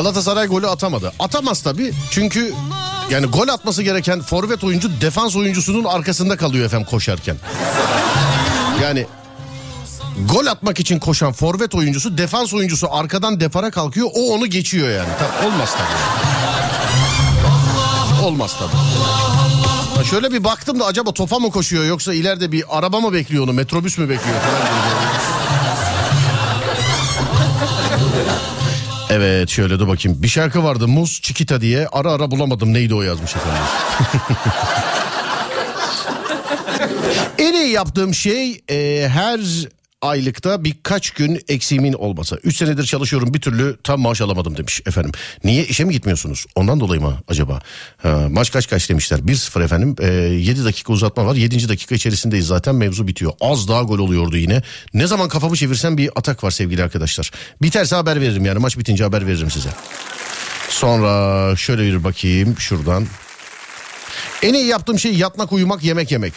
Galatasaray golü atamadı. Atamaz tabii. Çünkü yani gol atması gereken forvet oyuncu defans oyuncusunun arkasında kalıyor efendim koşarken. Yani gol atmak için koşan forvet oyuncusu defans oyuncusu arkadan depara kalkıyor o onu geçiyor yani. Tabii, olmaz tabii. Olmaz tabii. Şöyle bir baktım da acaba topa mı koşuyor yoksa ileride bir araba mı bekliyor onu metrobüs mü bekliyor falan diye. Evet şöyle dur bakayım. Bir şarkı vardı Muz Çikita diye. Ara ara bulamadım neydi o yazmış efendim. en iyi yaptığım şey e, her aylıkta birkaç gün eksiğimin olmasa. 3 senedir çalışıyorum bir türlü tam maaş alamadım demiş efendim. Niye işe mi gitmiyorsunuz? Ondan dolayı mı acaba? Ha, maç kaç kaç demişler. 1-0 efendim. E, 7 dakika uzatma var. 7. dakika içerisindeyiz zaten mevzu bitiyor. Az daha gol oluyordu yine. Ne zaman kafamı çevirsem bir atak var sevgili arkadaşlar. Biterse haber veririm yani maç bitince haber veririm size. Sonra şöyle bir bakayım şuradan. En iyi yaptığım şey yatmak, uyumak, yemek yemek.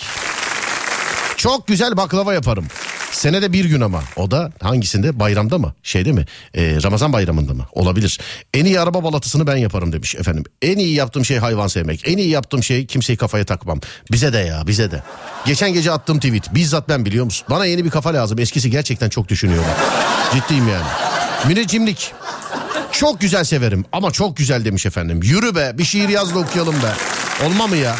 Çok güzel baklava yaparım. Senede bir gün ama. O da hangisinde? Bayramda mı? Şeyde mi? Ee, Ramazan bayramında mı? Olabilir. En iyi araba balatısını ben yaparım demiş efendim. En iyi yaptığım şey hayvan sevmek. En iyi yaptığım şey kimseyi kafaya takmam. Bize de ya bize de. Geçen gece attığım tweet. Bizzat ben biliyor musun? Bana yeni bir kafa lazım. Eskisi gerçekten çok düşünüyor bak. Ciddiyim yani. Müneccimlik. Çok güzel severim ama çok güzel demiş efendim. Yürü be bir şiir yaz da okuyalım be. Olma mı ya?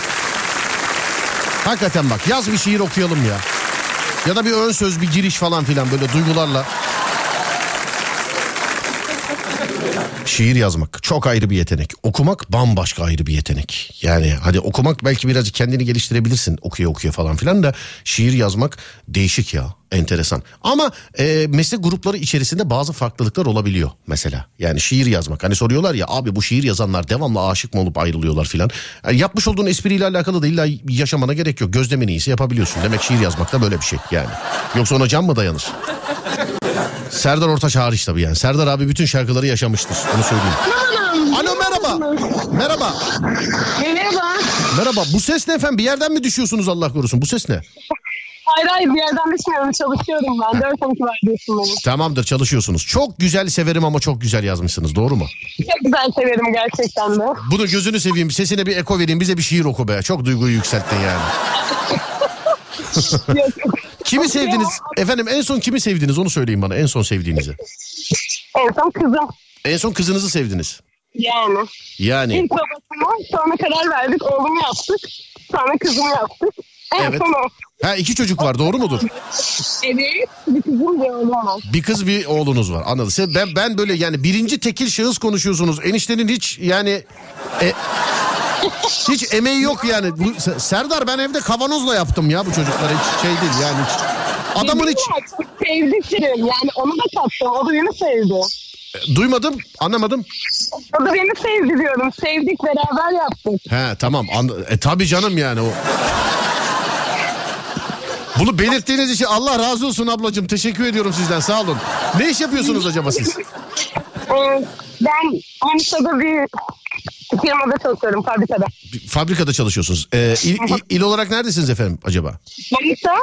Hakikaten bak yaz bir şiir okuyalım ya. Ya da bir ön söz bir giriş falan filan böyle duygularla. Şiir yazmak çok ayrı bir yetenek. Okumak bambaşka ayrı bir yetenek. Yani hadi okumak belki birazcık kendini geliştirebilirsin okuya okuya falan filan da şiir yazmak değişik ya enteresan. Ama e, meslek grupları içerisinde bazı farklılıklar olabiliyor mesela. Yani şiir yazmak. Hani soruyorlar ya abi bu şiir yazanlar devamlı aşık mı olup ayrılıyorlar filan. Yani yapmış olduğun espriyle alakalı da illa yaşamana gerek yok. Gözlemeni iyisi yapabiliyorsun. Demek şiir yazmak da böyle bir şey yani. Yoksa ona can mı dayanır? Serdar Ortaç hariç tabii yani. Serdar abi bütün şarkıları yaşamıştır. Onu söyleyeyim. Alo merhaba. Merhaba. Merhaba. Merhaba. Bu ses ne efendim? Bir yerden mi düşüyorsunuz Allah korusun? Bu ses ne? Hayır hayır bir yerden düşmüyorum çalışıyorum ben. 4-12 vardiyasındayım. Tamamdır çalışıyorsunuz. Çok güzel severim ama çok güzel yazmışsınız. Doğru mu? Çok güzel severim gerçekten de. Bunu gözünü seveyim. Sesine bir eko vereyim. Bize bir şiir oku be. Çok duyguyu yükselttin yani. Yok, yok. Kimi sevdiniz? Efendim en son kimi sevdiniz? Onu söyleyin bana. En son sevdiğinizi. En son kızım. En son kızınızı sevdiniz. Yani. Yani. İlk babasına sonra karar verdik oğlumu yaptık. Sonra kızımı yaptık. En Evet. son o. Ha iki çocuk var doğru mudur? Evet. Bir kızım bir oğlum var. Bir kız bir oğlunuz var anladım. Sen- Ben, ben böyle yani birinci tekil şahıs konuşuyorsunuz. Eniştenin hiç yani... e, hiç emeği yok yani. Bu, Se- Serdar ben evde kavanozla yaptım ya bu çocuklara. Hiç şey değil yani hiç. Adamın hiç... Sevdiklerim. Yani onu da kattım. O da beni sevdi. Duymadım anlamadım. O da beni sevdi diyorum. Sevdik beraber yaptık. He tamam anla- e, tabii canım yani o. Bunu belirttiğiniz için Allah razı olsun ablacığım. Teşekkür ediyorum sizden sağ olun. Ne iş yapıyorsunuz acaba siz? Ee, ben Manisa'da bir firmada çalışıyorum fabrikada. Fabrikada çalışıyorsunuz. Ee, il, il- il olarak neredesiniz efendim acaba? Manisa?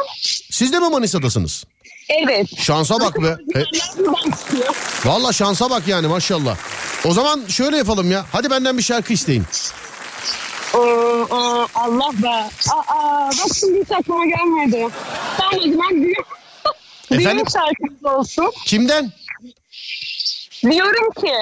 Siz de mi Manisa'dasınız? Evet. Şansa bak be. E. Valla şansa bak yani maşallah. O zaman şöyle yapalım ya. Hadi benden bir şarkı isteyin. Ee, e, Allah be. Aa, bak şimdi hiç aklıma gelmedi. Tamam o zaman düğün, Efendim? düğün şarkımız olsun. Kimden? Diyorum ki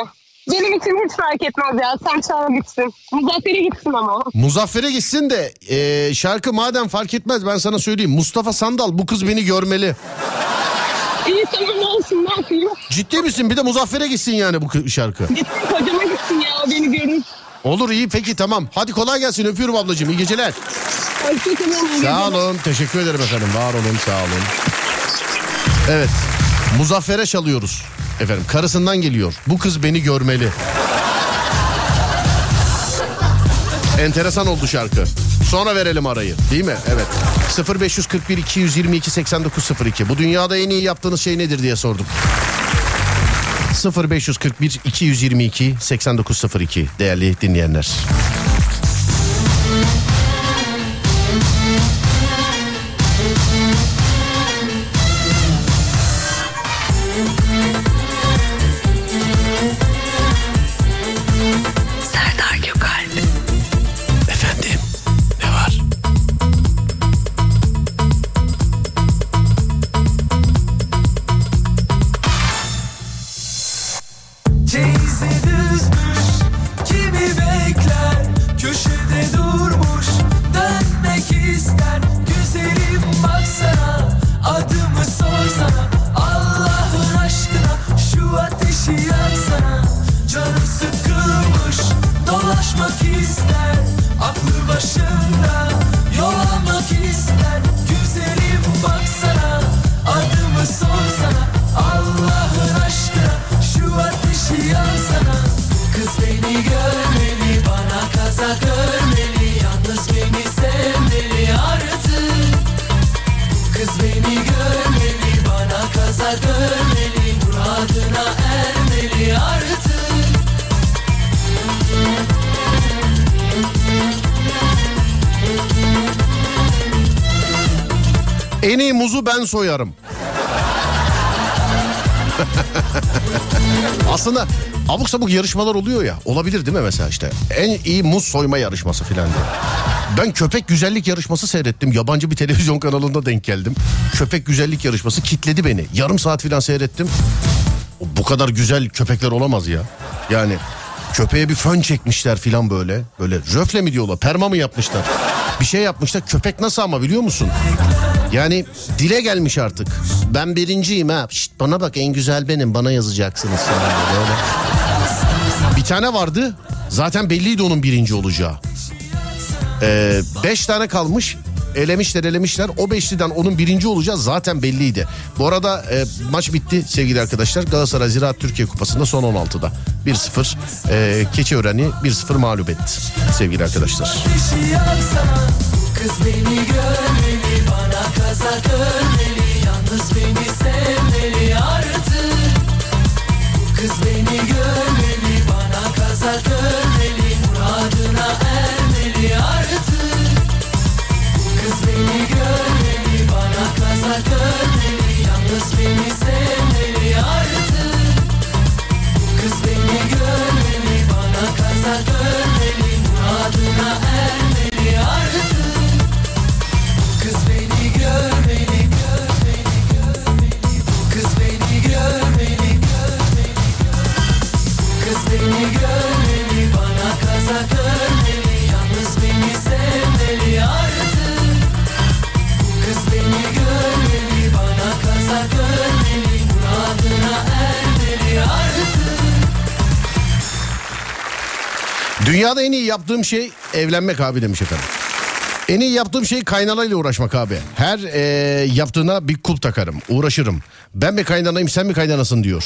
benim için hiç fark etmez ya. Sen çağır gitsin. Muzaffer'e gitsin ama. Muzaffer'e gitsin de e, şarkı madem fark etmez ben sana söyleyeyim. Mustafa Sandal bu kız beni görmeli. İyi tamam olsun ne yapayım. Ciddi misin? Bir de Muzaffer'e gitsin yani bu kı- şarkı. Gitsin kocama gitsin ya o beni görür. Olur iyi peki tamam. Hadi kolay gelsin öpüyorum ablacığım iyi geceler. Hoşçakalın. Sağ olun teşekkür ederim efendim var olun sağ olun. Evet Muzaffer'e çalıyoruz. Efendim karısından geliyor. Bu kız beni görmeli. Enteresan oldu şarkı. Sonra verelim arayı değil mi? Evet. 0541 222 8902. Bu dünyada en iyi yaptığınız şey nedir diye sorduk. 0541 222 8902 değerli dinleyenler. Ben soyarım. Aslında abuk sabuk yarışmalar oluyor ya. Olabilir değil mi mesela işte. En iyi muz soyma yarışması filan diye. Ben köpek güzellik yarışması seyrettim. Yabancı bir televizyon kanalında denk geldim. Köpek güzellik yarışması kitledi beni. Yarım saat filan seyrettim. Bu kadar güzel köpekler olamaz ya. Yani köpeğe bir fön çekmişler filan böyle. Böyle röfle mi diyorlar perma mı yapmışlar? Bir şey yapmışlar köpek nasıl ama biliyor musun? Yani dile gelmiş artık. Ben birinciyim ha. Şşt, bana bak en güzel benim bana yazacaksınız. Böyle. Bir tane vardı zaten belliydi onun birinci olacağı. Ee, beş tane kalmış elemişler elemişler o beşliden onun birinci olacağı zaten belliydi. Bu arada e, maç bitti sevgili arkadaşlar Galatasaray Ziraat Türkiye Kupası'nda son 16'da 1-0 e, Keçiören'i 1-0 mağlup etti sevgili arkadaşlar. Kız beni görmeli bana kazak örmeli Yalnız beni sevmeli artık Kız beni görmeli bana kazak örmeli Muradına ermeli Beni görmeli bana kazak örmeli Yalnız beni sevmeli artık Kız beni görmeli bana kazak örmeli Muradına ermeli artık Kız beni görmeli görmeli görmeli Kız beni görmeli görmeli Kız beni görmeli. bana kazak örmeli Dünyada en iyi yaptığım şey evlenmek abi demiş efendim. En iyi yaptığım şey kaynanayla uğraşmak abi. Her e, yaptığına bir kulp takarım, uğraşırım. Ben mi kaynanayım sen mi kaynanasın diyor.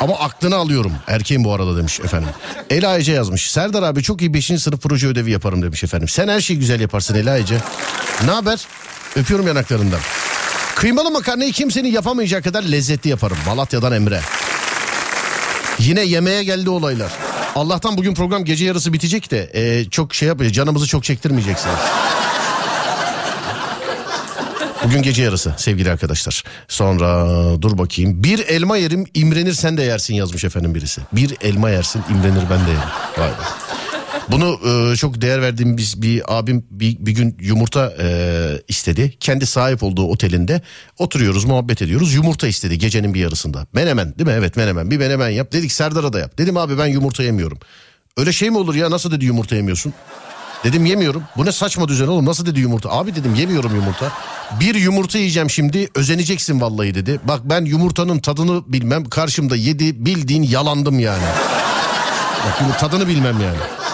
Ama aklını alıyorum. Erkeğim bu arada demiş efendim. Ela Ece yazmış. Serdar abi çok iyi 5. sınıf proje ödevi yaparım demiş efendim. Sen her şeyi güzel yaparsın Ela Ece. Ne haber? Öpüyorum yanaklarından. Kıymalı makarnayı kimsenin yapamayacağı kadar lezzetli yaparım. Malatya'dan Emre. Yine yemeğe geldi olaylar. Allah'tan bugün program gece yarısı bitecek de e, çok şey yapıyor. Canımızı çok çektirmeyeceksiniz. Bugün gece yarısı sevgili arkadaşlar. Sonra dur bakayım. Bir elma yerim imrenir sen de yersin yazmış efendim birisi. Bir elma yersin imrenir ben de yerim. Vay be. Bunu e, çok değer verdiğim biz bir abim bir, bir gün yumurta e, istedi. Kendi sahip olduğu otelinde oturuyoruz muhabbet ediyoruz. Yumurta istedi gecenin bir yarısında. Menemen değil mi? Evet menemen. Bir menemen yap. Dedik Serdar'a da yap. Dedim abi ben yumurta yemiyorum. Öyle şey mi olur ya nasıl dedi yumurta yemiyorsun? Dedim yemiyorum. Bu ne saçma düzen oğlum nasıl dedi yumurta? Abi dedim yemiyorum yumurta. Bir yumurta yiyeceğim şimdi özeneceksin vallahi dedi. Bak ben yumurtanın tadını bilmem karşımda yedi bildiğin yalandım yani. Bak tadını bilmem yani.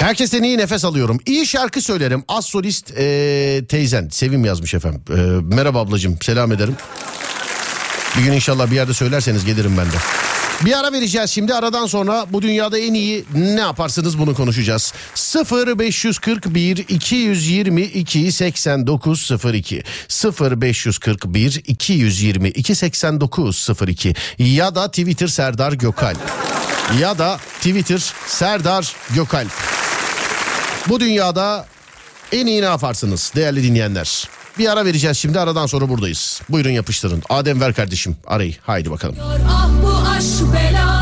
Herkesten iyi nefes alıyorum. İyi şarkı söylerim. Az solist e, teyzen. Sevim yazmış efendim. E, merhaba ablacığım selam ederim. Bir gün inşallah bir yerde söylerseniz gelirim ben de. Bir ara vereceğiz şimdi aradan sonra bu dünyada en iyi ne yaparsınız bunu konuşacağız. 0 541 222 89 02 0 541 222 89 02 ya da Twitter Serdar Gökalp ya da Twitter Serdar Gökalp. Bu dünyada en iyi ne yaparsınız değerli dinleyenler? Bir ara vereceğiz şimdi aradan sonra buradayız. Buyurun yapıştırın. Adem ver kardeşim arayı. Haydi bakalım. Ah bu aşk belası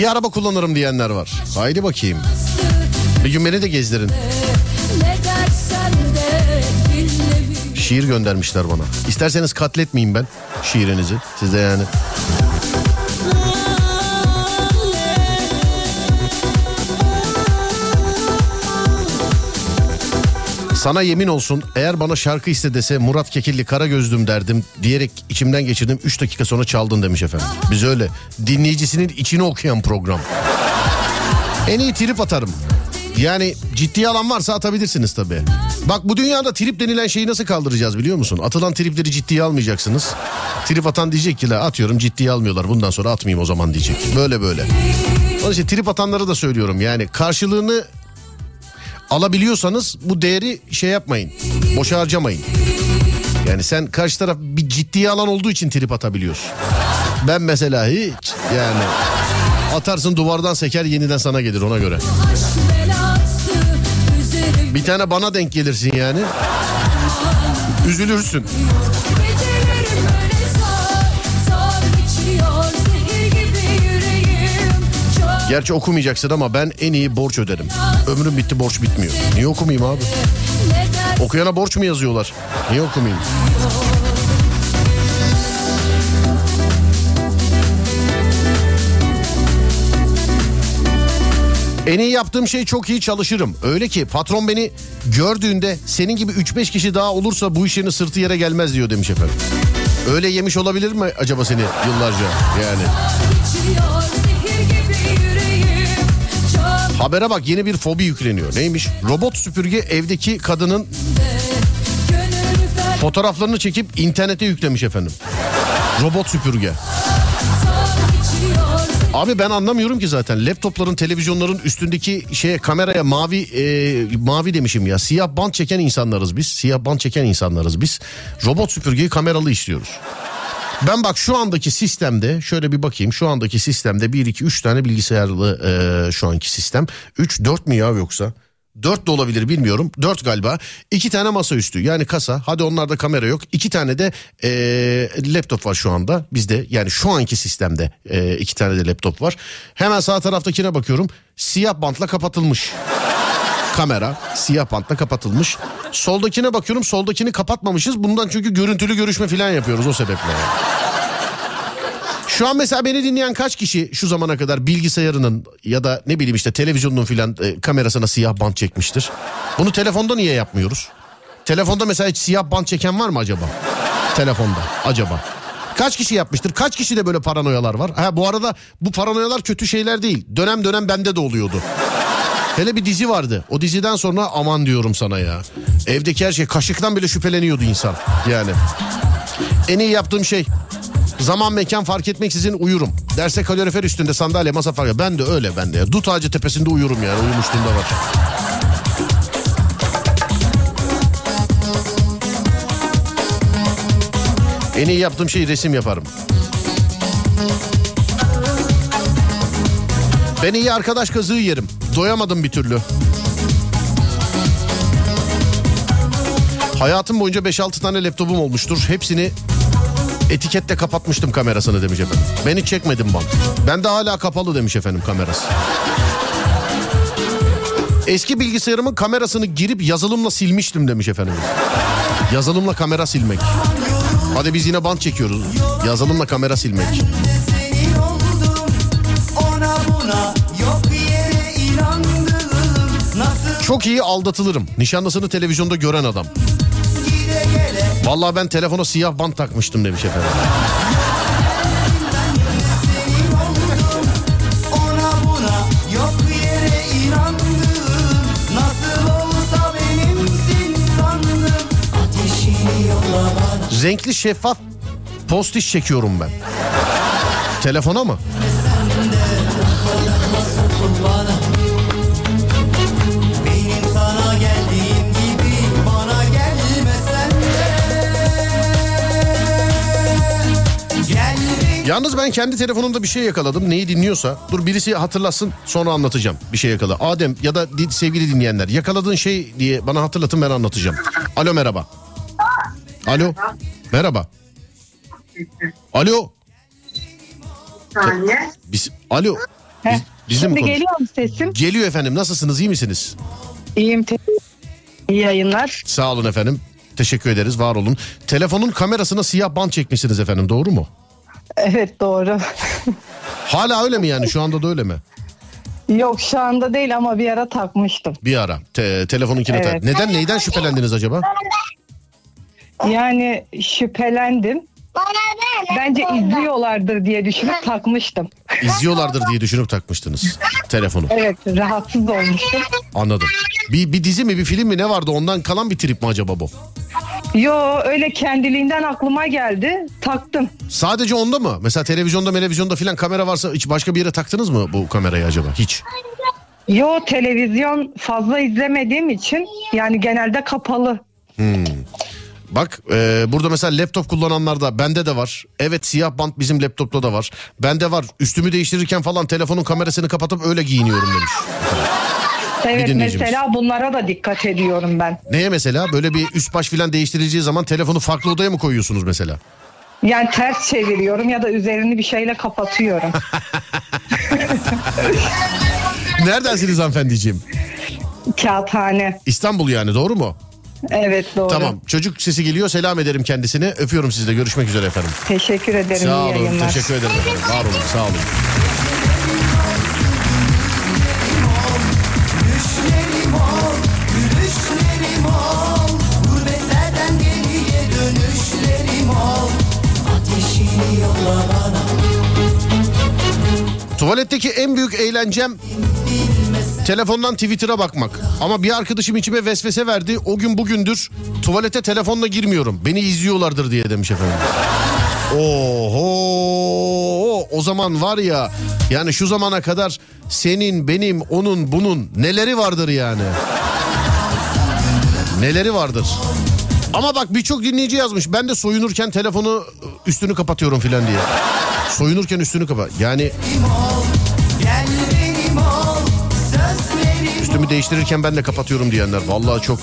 İyi araba kullanırım diyenler var. Haydi bakayım. Bir gün beni de gezdirin. De Şiir göndermişler bana. İsterseniz katletmeyeyim ben şiirinizi. Size yani. Sana yemin olsun eğer bana şarkı iste dese Murat Kekilli kara gözlüm derdim diyerek içimden geçirdim 3 dakika sonra çaldın demiş efendim. Biz öyle dinleyicisinin içini okuyan program. En iyi trip atarım. Yani ciddiye alan varsa atabilirsiniz tabii. Bak bu dünyada trip denilen şeyi nasıl kaldıracağız biliyor musun? Atılan tripleri ciddiye almayacaksınız. Trip atan diyecek ki la atıyorum ciddiye almıyorlar bundan sonra atmayayım o zaman diyecek. Böyle böyle. Onun için trip atanları da söylüyorum yani karşılığını alabiliyorsanız bu değeri şey yapmayın. Boşa harcamayın. Yani sen karşı taraf bir ciddiye alan olduğu için trip atabiliyorsun. Ben mesela hiç yani atarsın duvardan seker yeniden sana gelir ona göre. Bir tane bana denk gelirsin yani. Üzülürsün. Gerçi okumayacaksın ama ben en iyi borç öderim. Ömrüm bitti borç bitmiyor. Niye okumayayım abi? Okuyana borç mu yazıyorlar? Niye okumayayım? En iyi yaptığım şey çok iyi çalışırım. Öyle ki patron beni gördüğünde senin gibi 3-5 kişi daha olursa bu işin sırtı yere gelmez diyor demiş efendim. Öyle yemiş olabilir mi acaba seni yıllarca yani? Habere bak yeni bir fobi yükleniyor. Neymiş? Robot süpürge evdeki kadının fotoğraflarını çekip internete yüklemiş efendim. Robot süpürge. Abi ben anlamıyorum ki zaten laptopların televizyonların üstündeki şeye kameraya mavi e, mavi demişim ya siyah bant çeken insanlarız biz siyah bant çeken insanlarız biz robot süpürgeyi kameralı işliyoruz. Ben bak şu andaki sistemde şöyle bir bakayım şu andaki sistemde 1 2 3 tane bilgisayarlı e, şu anki sistem 3 4 mü ya yoksa 4 de olabilir bilmiyorum. 4 galiba. 2 tane masaüstü yani kasa. Hadi onlarda kamera yok. 2 tane de e, laptop var şu anda. Bizde yani şu anki sistemde 2 tane de laptop var. Hemen sağ taraftakine bakıyorum. Siyah bantla kapatılmış. Kamera siyah bantla kapatılmış. Soldakine bakıyorum soldakini kapatmamışız. Bundan çünkü görüntülü görüşme falan yapıyoruz o sebeple. Şu an mesela beni dinleyen kaç kişi şu zamana kadar bilgisayarının ya da ne bileyim işte televizyonunun filan e, kamerasına siyah bant çekmiştir? Bunu telefonda niye yapmıyoruz? Telefonda mesela hiç siyah bant çeken var mı acaba? Telefonda acaba? Kaç kişi yapmıştır? Kaç kişi de böyle paranoyalar var? Ha bu arada bu paranoyalar kötü şeyler değil. Dönem dönem bende de oluyordu. Hele bir dizi vardı. O diziden sonra aman diyorum sana ya. Evdeki her şey kaşıktan bile şüpheleniyordu insan. Yani. En iyi yaptığım şey Zaman mekan fark etmeksizin uyurum. Derse kalorifer üstünde sandalye masa fark Ben de öyle ben de. ya. Dut ağacı tepesinde uyurum yani. Uyumuşluğum da var. En iyi yaptığım şey resim yaparım. Ben iyi arkadaş kazığı yerim. Doyamadım bir türlü. Hayatım boyunca 5-6 tane laptopum olmuştur. Hepsini etiketle kapatmıştım kamerasını demiş efendim. Ben hiç çekmedim bant. Ben de hala kapalı demiş efendim kamerası. Eski bilgisayarımın kamerasını girip yazılımla silmiştim demiş efendim. Yazılımla kamera silmek. Hadi biz yine bant çekiyoruz. Yazılımla kamera silmek. Çok iyi aldatılırım. Nişanlısını televizyonda gören adam. Vallahi ben telefona siyah bant takmıştım demiş efendim. Renkli şeffaf postiş çekiyorum ben. Telefona mı? Benim sana geldiğim gibi bana gelmesen de Gel Yalnız ben kendi telefonumda bir şey yakaladım. Neyi dinliyorsa. Dur birisi hatırlasın sonra anlatacağım. Bir şey yakala. Adem ya da sevgili dinleyenler yakaladığın şey diye bana hatırlatın ben anlatacağım. Alo merhaba. Alo. Merhaba. Alo. Saniye. Biz, alo. Biz, bizle mi Şimdi konuş- geliyor mu sesim? Geliyor efendim. Nasılsınız? iyi misiniz? İyiyim. te- İyi yayınlar. Sağ olun efendim. Teşekkür ederiz. Var olun. Telefonun kamerasına siyah bant çekmişsiniz efendim. Doğru mu? Evet doğru. Hala öyle mi yani? Şu anda da öyle mi? Yok şu anda değil ama bir ara takmıştım. Bir ara. Te- telefonunkine Evet. tak. Neden? Neyden şüphelendiniz acaba? Yani şüphelendim. Bence izliyorlardır diye düşünüp takmıştım. İzliyorlardır diye düşünüp takmıştınız telefonu. Evet rahatsız olmuştum. Anladım. Bir, bir dizi mi bir film mi ne vardı ondan kalan bir trip mi acaba bu? Yo öyle kendiliğinden aklıma geldi. Taktım. Sadece onda mı? Mesela televizyonda televizyonda filan kamera varsa hiç başka bir yere taktınız mı bu kamerayı acaba? Hiç. Yo televizyon fazla izlemediğim için yani genelde kapalı. Bak e, burada mesela laptop kullananlarda bende de var. Evet siyah bant bizim laptopta da var. Bende var. Üstümü değiştirirken falan telefonun kamerasını kapatıp öyle giyiniyorum demiş. Evet mesela bunlara da dikkat ediyorum ben. Neye mesela? Böyle bir üst baş filan değiştirileceği zaman telefonu farklı odaya mı koyuyorsunuz mesela? Yani ters çeviriyorum ya da üzerini bir şeyle kapatıyorum. Neredensiniz hanımefendiciğim? Kağıthane. İstanbul yani doğru mu? Evet doğru. Tamam çocuk sesi geliyor selam ederim kendisine. Öpüyorum sizi de görüşmek üzere efendim. Teşekkür ederim. Sağ olun yayınlar. teşekkür ederim efendim. Var olun sağ olun. Tuvaletteki en büyük eğlencem telefondan Twitter'a bakmak. Ama bir arkadaşım içime vesvese verdi. O gün bugündür tuvalete telefonla girmiyorum. Beni izliyorlardır diye demiş efendim. Oho o zaman var ya yani şu zamana kadar senin benim onun bunun neleri vardır yani. Neleri vardır. Ama bak birçok dinleyici yazmış. Ben de soyunurken telefonu üstünü kapatıyorum filan diye. Soyunurken üstünü kapat. Yani üstümü değiştirirken ben de kapatıyorum diyenler. Vallahi çok.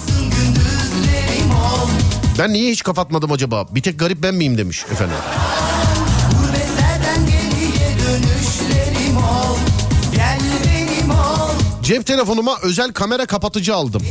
Ben niye hiç kapatmadım acaba? Bir tek garip ben miyim demiş efendim. Cep telefonuma özel kamera kapatıcı aldım.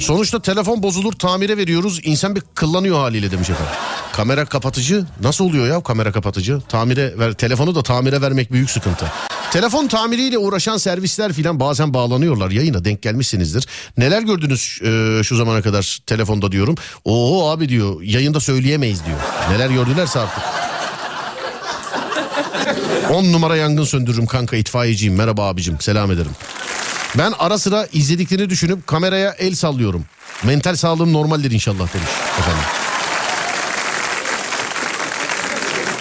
Sonuçta telefon bozulur tamire veriyoruz. İnsan bir kıllanıyor haliyle demiş efendim. Kamera kapatıcı nasıl oluyor ya kamera kapatıcı? Tamire ver telefonu da tamire vermek büyük sıkıntı. Telefon tamiriyle uğraşan servisler filan bazen bağlanıyorlar yayına denk gelmişsinizdir. Neler gördünüz e, şu zamana kadar telefonda diyorum. Oo abi diyor yayında söyleyemeyiz diyor. Neler gördülerse artık. 10 numara yangın söndürürüm kanka itfaiyeciyim. Merhaba abicim selam ederim. Ben ara sıra izlediklerini düşünüp kameraya el sallıyorum. Mental sağlığım normaldir inşallah demiş efendim.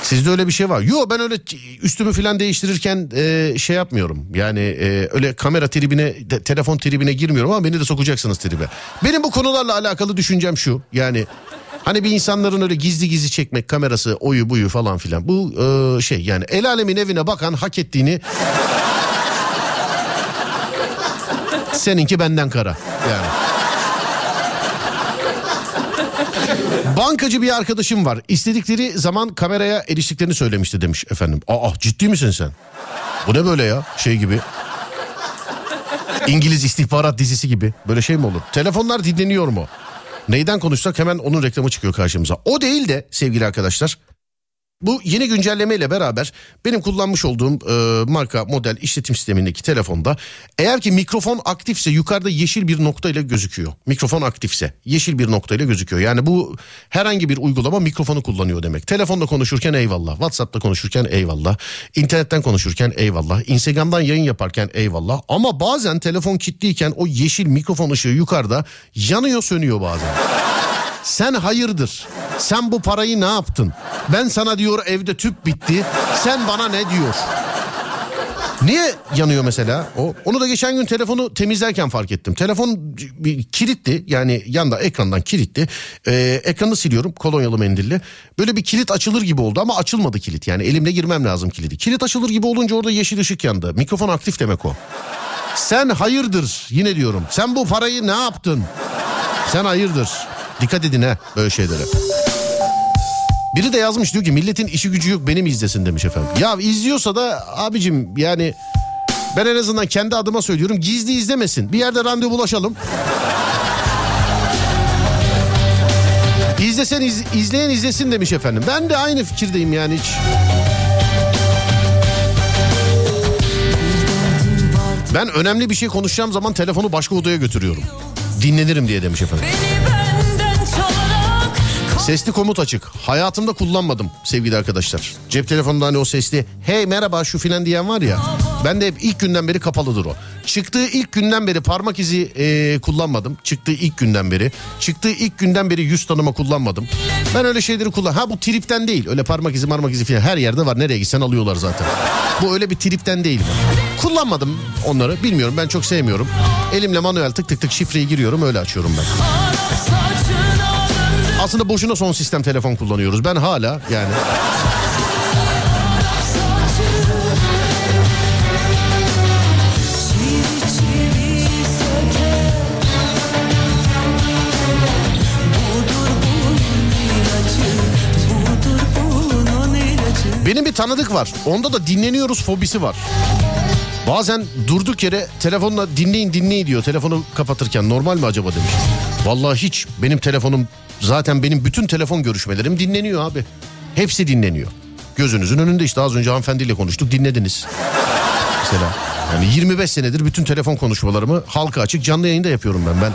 Sizde öyle bir şey var. Yo ben öyle üstümü falan değiştirirken e, şey yapmıyorum. Yani e, öyle kamera tribine, de- telefon tribine girmiyorum ama beni de sokacaksınız tribe. Benim bu konularla alakalı düşüncem şu. Yani hani bir insanların öyle gizli gizli çekmek kamerası oyu buyu falan filan. Bu e, şey yani el alemin evine bakan hak ettiğini seninki benden kara yani. Bankacı bir arkadaşım var. İstedikleri zaman kameraya eriştiklerini söylemişti demiş efendim. Aa ciddi misin sen? Bu ne böyle ya şey gibi. İngiliz istihbarat dizisi gibi. Böyle şey mi olur? Telefonlar dinleniyor mu? Neyden konuşsak hemen onun reklamı çıkıyor karşımıza. O değil de sevgili arkadaşlar. Bu yeni güncelleme ile beraber benim kullanmış olduğum e, marka model işletim sistemindeki telefonda eğer ki mikrofon aktifse yukarıda yeşil bir nokta ile gözüküyor. Mikrofon aktifse yeşil bir nokta ile gözüküyor. Yani bu herhangi bir uygulama mikrofonu kullanıyor demek. Telefonda konuşurken eyvallah, WhatsApp'ta konuşurken eyvallah, internetten konuşurken eyvallah, Instagram'dan yayın yaparken eyvallah. Ama bazen telefon kilitliyken o yeşil mikrofon ışığı yukarıda yanıyor sönüyor bazen. Sen hayırdır? Sen bu parayı ne yaptın? Ben sana diyor evde tüp bitti. Sen bana ne diyor? Niye yanıyor mesela? O onu da geçen gün telefonu temizlerken fark ettim. Telefon kilitli yani yanda ekrandan kilitli. Ee, ekranı siliyorum kolonyalı mendille. Böyle bir kilit açılır gibi oldu ama açılmadı kilit. Yani elimle girmem lazım kilidi. Kilit açılır gibi olunca orada yeşil ışık yandı. Mikrofon aktif demek o. Sen hayırdır yine diyorum. Sen bu parayı ne yaptın? Sen hayırdır. Dikkat edin ha böyle şeylere. Biri de yazmış diyor ki milletin işi gücü yok beni mi izlesin demiş efendim. Ya izliyorsa da abicim yani ben en azından kendi adıma söylüyorum gizli izlemesin. Bir yerde randevulaşalım. İzlesen iz- izleyen izlesin demiş efendim. Ben de aynı fikirdeyim yani hiç. Ben önemli bir şey konuşacağım zaman telefonu başka odaya götürüyorum. Dinlenirim diye demiş efendim. Benden çalarak Sesli komut açık. Hayatımda kullanmadım sevgili arkadaşlar. Cep telefonunda hani o sesli hey merhaba şu filan diyen var ya. Ben de hep ilk günden beri kapalıdır o. Çıktığı ilk günden beri parmak izi e, kullanmadım. Çıktığı ilk günden beri. Çıktığı ilk günden beri yüz tanıma kullanmadım. Ben öyle şeyleri kullan. Ha bu tripten değil. Öyle parmak izi marmak izi filan her yerde var. Nereye gitsen alıyorlar zaten. Bu öyle bir tripten değil. Kullanmadım onları. Bilmiyorum ben çok sevmiyorum. Elimle manuel tık tık tık şifreyi giriyorum öyle açıyorum ben. Aslında boşuna son sistem telefon kullanıyoruz. Ben hala yani benim bir tanıdık var. Onda da dinleniyoruz fobisi var. Bazen durduk yere telefonla dinleyin dinleyin diyor. Telefonu kapatırken normal mi acaba demiş. Vallahi hiç benim telefonum zaten benim bütün telefon görüşmelerim dinleniyor abi. Hepsi dinleniyor. Gözünüzün önünde işte az önce hanımefendiyle konuştuk dinlediniz. Mesela yani 25 senedir bütün telefon konuşmalarımı halka açık canlı yayında yapıyorum ben. Ben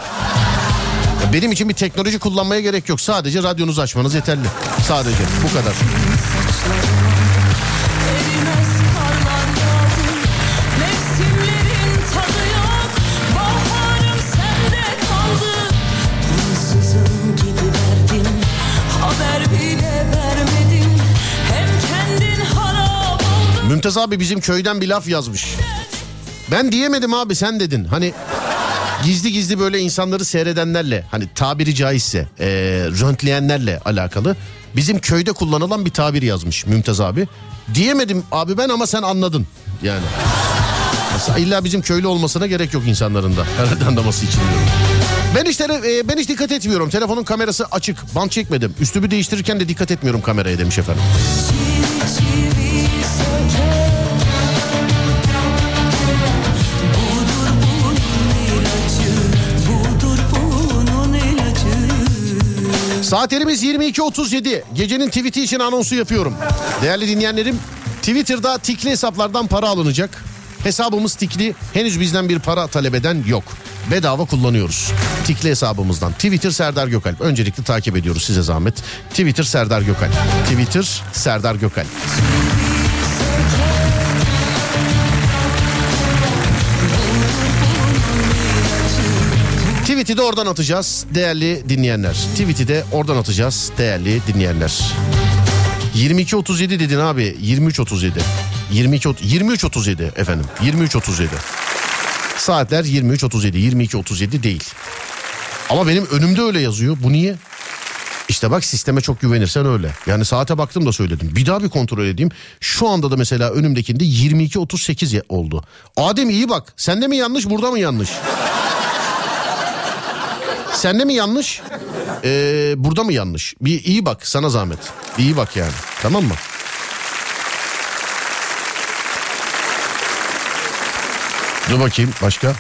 benim için bir teknoloji kullanmaya gerek yok. Sadece radyonuzu açmanız yeterli. Sadece bu kadar. Mümtaz abi bizim köyden bir laf yazmış. Ben diyemedim abi sen dedin. Hani gizli gizli böyle insanları seyredenlerle hani tabiri caizse e, röntleyenlerle alakalı bizim köyde kullanılan bir tabir yazmış Mümtaz abi. Diyemedim abi ben ama sen anladın yani. Mesela illa bizim köylü olmasına gerek yok insanların da herhalde anlaması için diyorum. Ben işte e, ben hiç dikkat etmiyorum. Telefonun kamerası açık. Bant çekmedim. Üstümü değiştirirken de dikkat etmiyorum kameraya demiş efendim. Çivi Saatlerimiz 22.37. Gecenin tweet'i için anonsu yapıyorum. Değerli dinleyenlerim Twitter'da tikli hesaplardan para alınacak. Hesabımız tikli. Henüz bizden bir para talep eden yok. Bedava kullanıyoruz. Tikli hesabımızdan. Twitter Serdar Gökalp. Öncelikle takip ediyoruz size zahmet. Twitter Serdar Gökalp. Twitter Serdar Gökalp. Tweet'i de oradan atacağız değerli dinleyenler. Tweet'i de oradan atacağız değerli dinleyenler. 22.37 dedin abi 23.37 22 23.37 efendim 23.37 Saatler 23.37 22.37 değil Ama benim önümde öyle yazıyor bu niye? İşte bak sisteme çok güvenirsen öyle. Yani saate baktım da söyledim. Bir daha bir kontrol edeyim. Şu anda da mesela önümdekinde 22.38 ya- oldu. Adem iyi bak. Sende mi yanlış burada mı yanlış? Sende mi yanlış? Ee, burada mı yanlış? Bir iyi bak sana zahmet. Bir iyi bak yani. Tamam mı? Dur bakayım başka.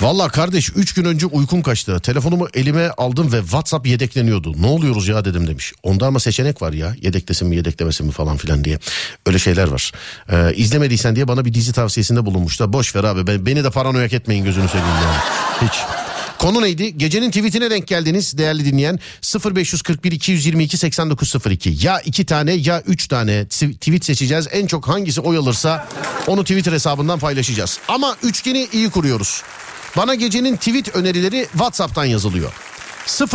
Valla kardeş 3 gün önce uykum kaçtı. Telefonumu elime aldım ve WhatsApp yedekleniyordu. Ne oluyoruz ya dedim demiş. Onda ama seçenek var ya. Yedeklesin mi yedeklemesin mi falan filan diye. Öyle şeyler var. Ee, izlemediysen diye bana bir dizi tavsiyesinde bulunmuş da. Boş ver abi ben, beni de paranoyak etmeyin gözünü seveyim yani. Hiç. Konu neydi? Gecenin tweetine denk geldiniz değerli dinleyen. 0541 222 8902. Ya iki tane ya üç tane tw- tweet seçeceğiz. En çok hangisi oy alırsa onu Twitter hesabından paylaşacağız. Ama üçgeni iyi kuruyoruz. Bana gecenin tweet önerileri WhatsApp'tan yazılıyor.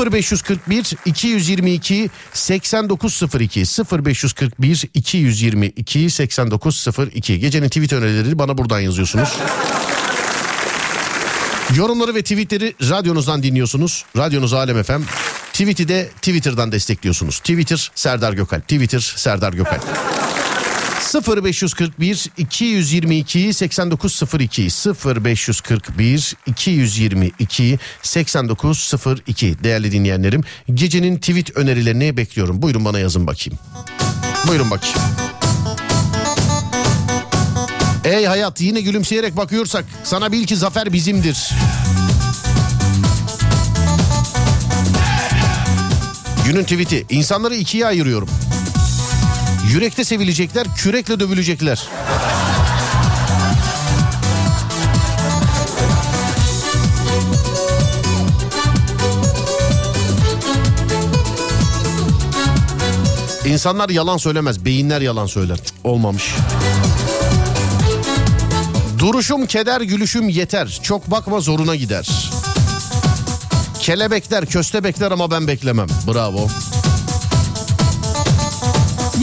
0541 222 8902 0541 222 8902 gecenin tweet önerileri bana buradan yazıyorsunuz. Yorumları ve tweetleri radyonuzdan dinliyorsunuz. Radyonuz Alem FM. Tweet'i de Twitter'dan destekliyorsunuz. Twitter Serdar Gökalp. Twitter Serdar Gökalp. 0541 222 8902 0541 222 8902 değerli dinleyenlerim gecenin tweet önerilerini bekliyorum. Buyurun bana yazın bakayım. Buyurun bakayım. Ey hayat yine gülümseyerek bakıyorsak sana bil ki zafer bizimdir. Günün tweet'i insanları ikiye ayırıyorum. Yürekte sevilecekler, kürekle dövülecekler. İnsanlar yalan söylemez, beyinler yalan söyler. Cık, Olmamış. Duruşum keder, gülüşüm yeter. Çok bakma zoruna gider. Kelebekler, köstebekler ama ben beklemem. Bravo.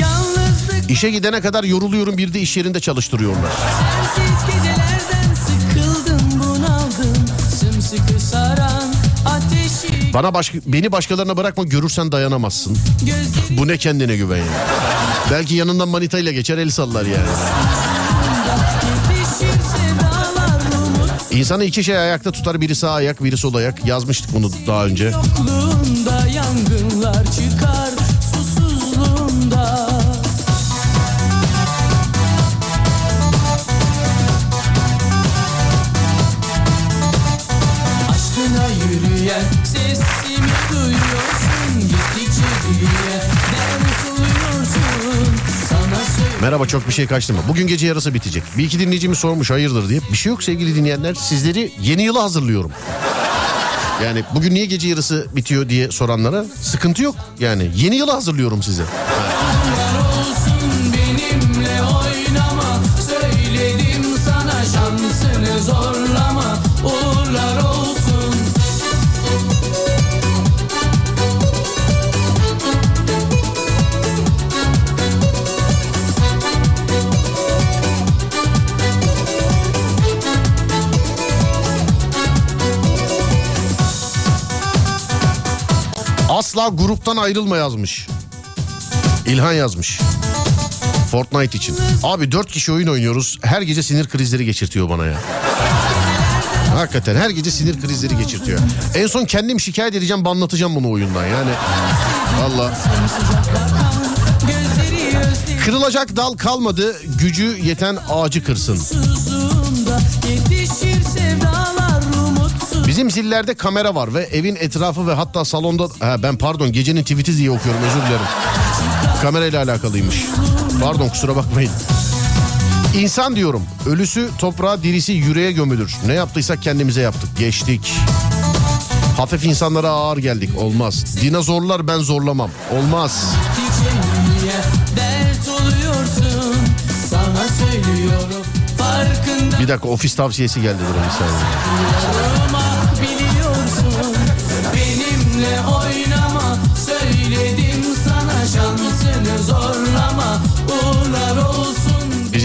Yalnızlık İşe gidene kadar yoruluyorum bir de iş yerinde çalıştırıyorlar. sensiz gecelerden sıkıldım bunaldım Sımsıkı saran ateşi Bana başka, beni başkalarına bırakma görürsen dayanamazsın. Gözlerim Bu ne kendine güven ya. Belki yanından manitayla geçer el sallar yani. İnsanı iki şey ayakta tutar biri sağ ayak biri sol ayak. Yazmıştık bunu daha önce. Yokluğunda yangınlar çıkar Merhaba çok bir şey kaçtı mı? Bugün gece yarısı bitecek. Bir iki dinleyicimiz sormuş hayırdır diye. Bir şey yok sevgili dinleyenler. Sizleri yeni yıla hazırlıyorum. Yani bugün niye gece yarısı bitiyor diye soranlara sıkıntı yok. Yani yeni yıla hazırlıyorum size. Asla gruptan ayrılma yazmış. İlhan yazmış. Fortnite için. Abi dört kişi oyun oynuyoruz. Her gece sinir krizleri geçirtiyor bana ya. Hakikaten her gece sinir krizleri geçirtiyor. En son kendim şikayet edeceğim, banlatacağım bunu oyundan yani. Valla. Kırılacak dal kalmadı, gücü yeten ağacı kırsın. Sevdalar Bizim zillerde kamera var ve evin etrafı ve hatta salonda... Ha, ben pardon gecenin tweet'i diye okuyorum özür dilerim. Kamerayla alakalıymış. Pardon kusura bakmayın. İnsan diyorum. Ölüsü toprağa dirisi yüreğe gömülür. Ne yaptıysak kendimize yaptık. Geçtik. Hafif insanlara ağır geldik. Olmaz. Dinozorlar ben zorlamam. Olmaz. Bir dakika ofis tavsiyesi geldi bir.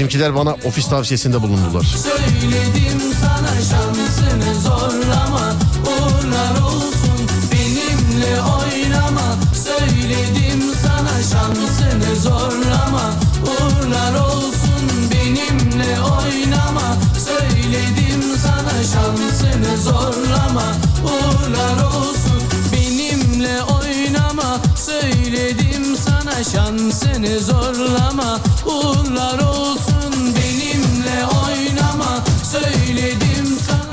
Bizimkiler bana ofis tavsiyesinde bulundular. söyledim sana şansını zorlama uğurlar olsun benimle oynama. Söyledim sana şansını zorlama uğurlar olsun benimle oynama. Söyledim sana şansını zorlama uğurlar olsun benimle oynama. Söyledim sana şansını zorlama uğurlar olsun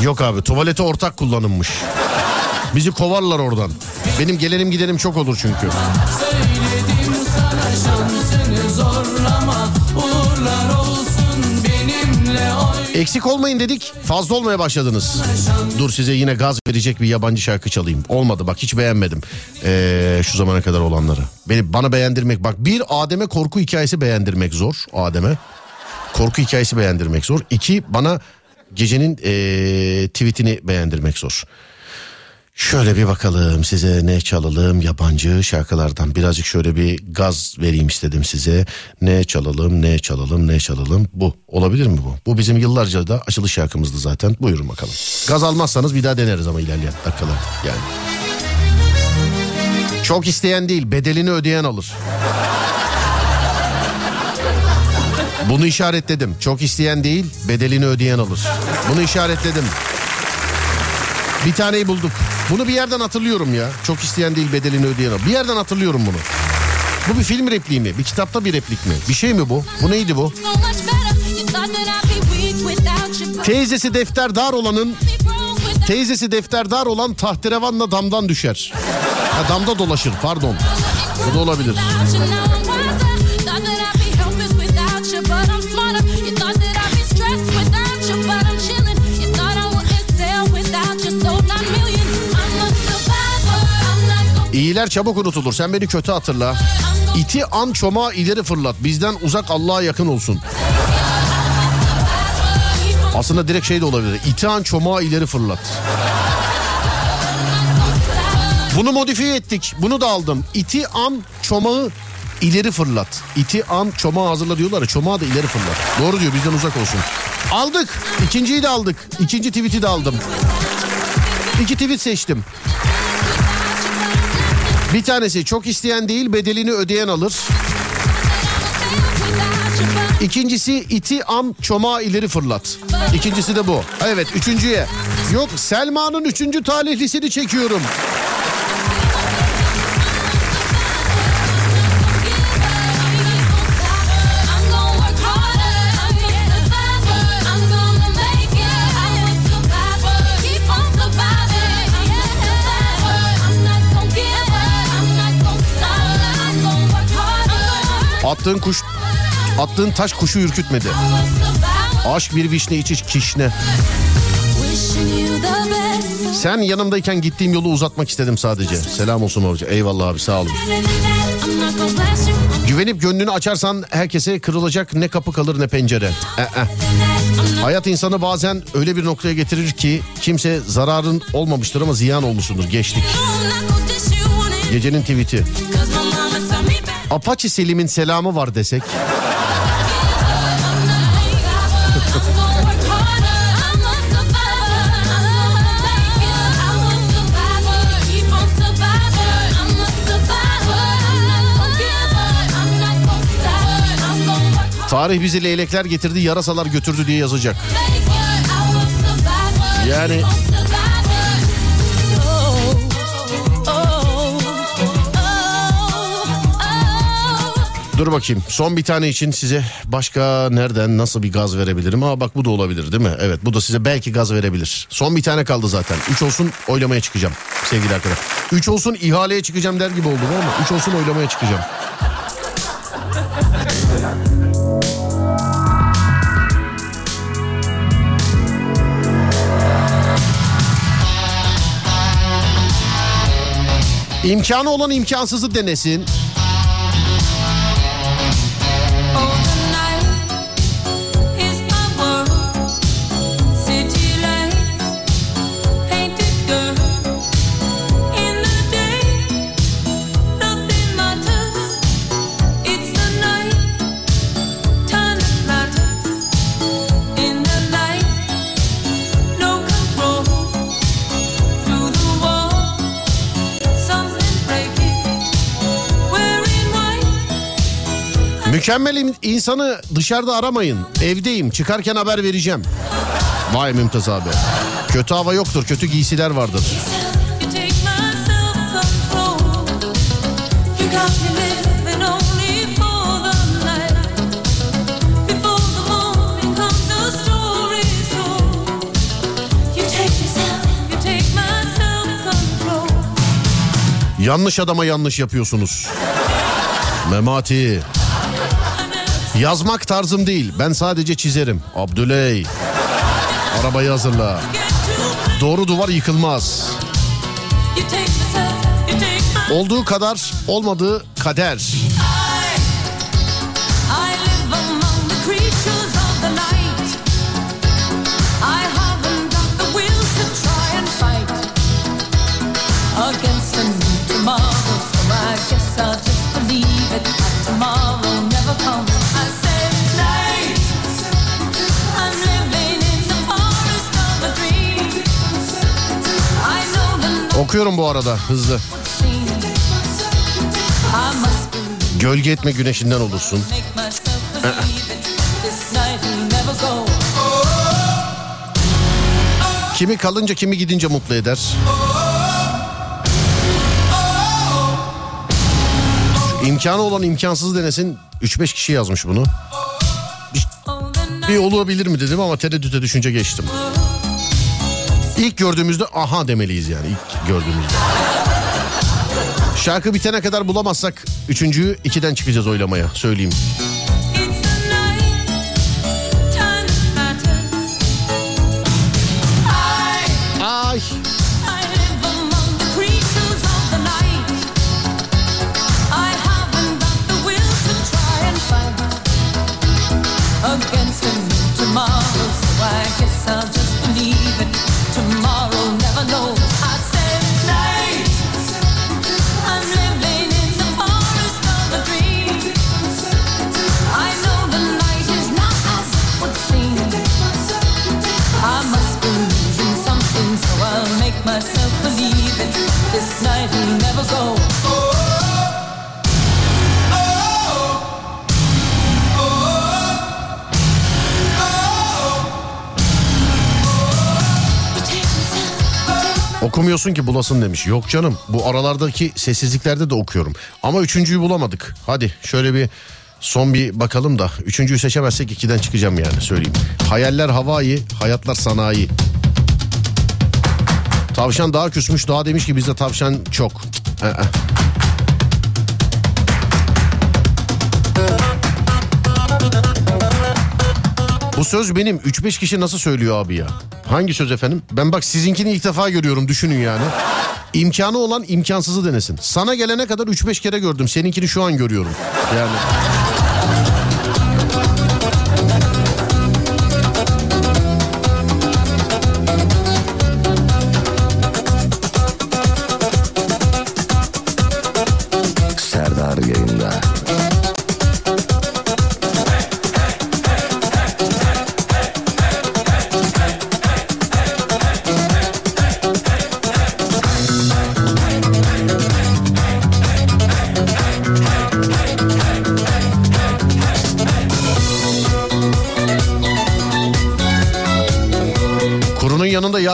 Yok abi tuvalete ortak kullanılmış. Bizi kovarlar oradan. Benim gelenim gidenim çok olur çünkü. söyledim sana şansını zorlama uğurlar olsun benimle oynama Eksik olmayın dedik fazla olmaya başladınız. Dur size yine gaz verecek bir yabancı şarkı çalayım. Olmadı bak hiç beğenmedim ee, şu zamana kadar olanları. Beni bana beğendirmek bak bir Adem'e korku hikayesi beğendirmek zor Adem'e. Korku hikayesi beğendirmek zor. İki bana gecenin ee, tweetini beğendirmek zor. Şöyle bir bakalım size ne çalalım yabancı şarkılardan birazcık şöyle bir gaz vereyim istedim size. Ne çalalım ne çalalım ne çalalım bu olabilir mi bu? Bu bizim yıllarca da açılış şarkımızdı zaten buyurun bakalım. Gaz almazsanız bir daha deneriz ama ilerleyen dakikalar yani. Çok isteyen değil bedelini ödeyen alır. Bunu işaretledim. Çok isteyen değil bedelini ödeyen alır. Bunu işaretledim. Bir taneyi bulduk. Bunu bir yerden hatırlıyorum ya. Çok isteyen değil bedelini ödeyen. Bir yerden hatırlıyorum bunu. Bu bir film repliği mi? Bir kitapta bir replik mi? Bir şey mi bu? Bu neydi bu? Teyzesi defterdar olanın teyzesi defterdar olan tahterevanla damdan düşer. Ha, damda dolaşır pardon. Bu da olabilir. İyiler çabuk unutulur. Sen beni kötü hatırla. İti an çomağı ileri fırlat. Bizden uzak Allah'a yakın olsun. Aslında direkt şey de olabilir. İti an çomağı ileri fırlat. Bunu modifiye ettik. Bunu da aldım. İti an çomağı ileri fırlat. İti an çomağı hazırla diyorlar ya. Çomağı da ileri fırlat. Doğru diyor bizden uzak olsun. Aldık. İkinciyi de aldık. İkinci tweet'i de aldım. İki tweet seçtim. Bir tanesi çok isteyen değil bedelini ödeyen alır. İkincisi iti am çomağı ileri fırlat. İkincisi de bu. Evet üçüncüye. Yok Selma'nın üçüncü talihlisini çekiyorum. Attığın kuş attığın taş kuşu ürkütmedi. Aşk bir vişne içi kişne. Sen yanımdayken gittiğim yolu uzatmak istedim sadece. Selam olsun babacığım. Eyvallah abi sağ olun. Güvenip gönlünü açarsan herkese kırılacak ne kapı kalır ne pencere. Eh. Hayat insanı bazen öyle bir noktaya getirir ki kimse zararın olmamıştır ama ziyan olmuşsundur. Geçtik. Gecenin tweet'i. Apache Selim'in selamı var desek. Tarih bizi leylekler getirdi yarasalar götürdü diye yazacak. Yani Dur bakayım son bir tane için size başka nereden nasıl bir gaz verebilirim? Aa bak bu da olabilir değil mi? Evet bu da size belki gaz verebilir. Son bir tane kaldı zaten. 3 olsun oylamaya çıkacağım sevgili arkadaşlar. 3 olsun ihaleye çıkacağım der gibi oldu ama 3 olsun oylamaya çıkacağım. İmkanı olan imkansızı denesin. Mükemmel insanı dışarıda aramayın. Evdeyim çıkarken haber vereceğim. Vay Mümtaz abi. Kötü hava yoktur kötü giysiler vardır. Yanlış adama yanlış yapıyorsunuz. Memati. Yazmak tarzım değil. Ben sadece çizerim. Abdüley. Arabayı hazırla. Doğru duvar yıkılmaz. Olduğu kadar olmadığı kader. Okuyorum bu arada hızlı. Gölge etme güneşinden olursun. Kimi kalınca kimi gidince mutlu eder. İmkanı olan imkansız denesin. 3-5 kişi yazmış bunu. Bir olabilir mi dedim ama tereddüte düşünce geçtim. İlk gördüğümüzde aha demeliyiz yani ilk gördüğümüzde. Şarkı bitene kadar bulamazsak üçüncüyü ikiden çıkacağız oylamaya söyleyeyim. Okumuyorsun ki bulasın demiş. Yok canım bu aralardaki sessizliklerde de okuyorum. Ama üçüncüyü bulamadık. Hadi şöyle bir son bir bakalım da. Üçüncüyü seçemezsek ikiden çıkacağım yani söyleyeyim. Hayaller havai, hayatlar sanayi. Tavşan daha küsmüş daha demiş ki bizde tavşan çok. Cık, ı-ı. Bu söz benim 3-5 kişi nasıl söylüyor abi ya? Hangi söz efendim? Ben bak sizinkini ilk defa görüyorum düşünün yani. İmkanı olan imkansızı denesin. Sana gelene kadar 3-5 kere gördüm. Seninkini şu an görüyorum. Yani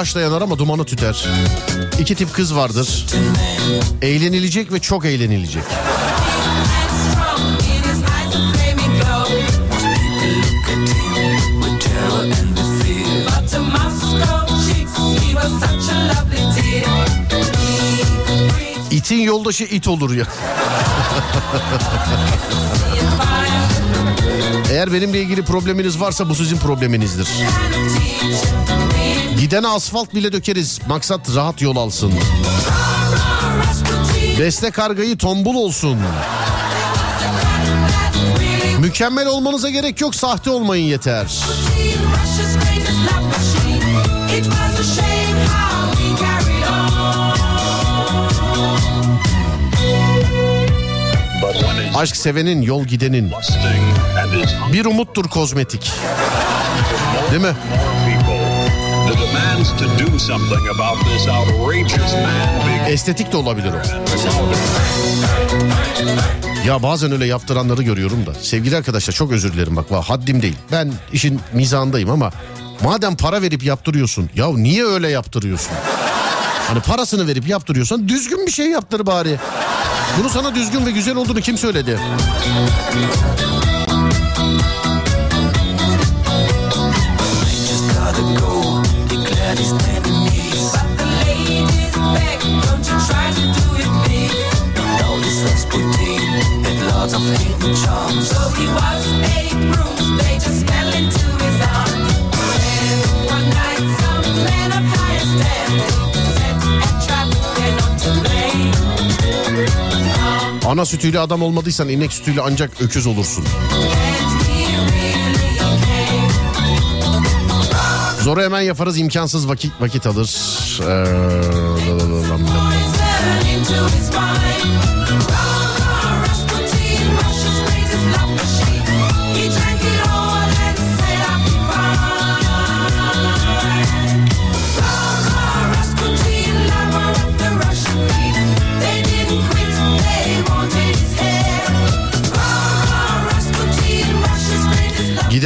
taşla yanar ama dumanı tüter. İki tip kız vardır. Eğlenilecek ve çok eğlenilecek. İtin yoldaşı it olur ya. Eğer benimle ilgili probleminiz varsa bu sizin probleminizdir. Gidene asfalt bile dökeriz. Maksat rahat yol alsın. Beste kargayı tombul olsun. Mükemmel olmanıza gerek yok sahte olmayın yeter. Aşk sevenin yol gidenin. Bir umuttur kozmetik. Değil mi? Estetik de olabilir o. Ya bazen öyle yaptıranları görüyorum da. Sevgili arkadaşlar çok özür dilerim bak. Haddim değil. Ben işin mizahındayım ama madem para verip yaptırıyorsun. Ya niye öyle yaptırıyorsun? Hani parasını verip yaptırıyorsan düzgün bir şey yaptır bari. Bunu sana düzgün ve güzel olduğunu kim söyledi? Ana sütüyle adam olmadıysan inek sütüyle ancak öküz olursun. Zoru hemen yaparız imkansız vakit vakit alır. Ee,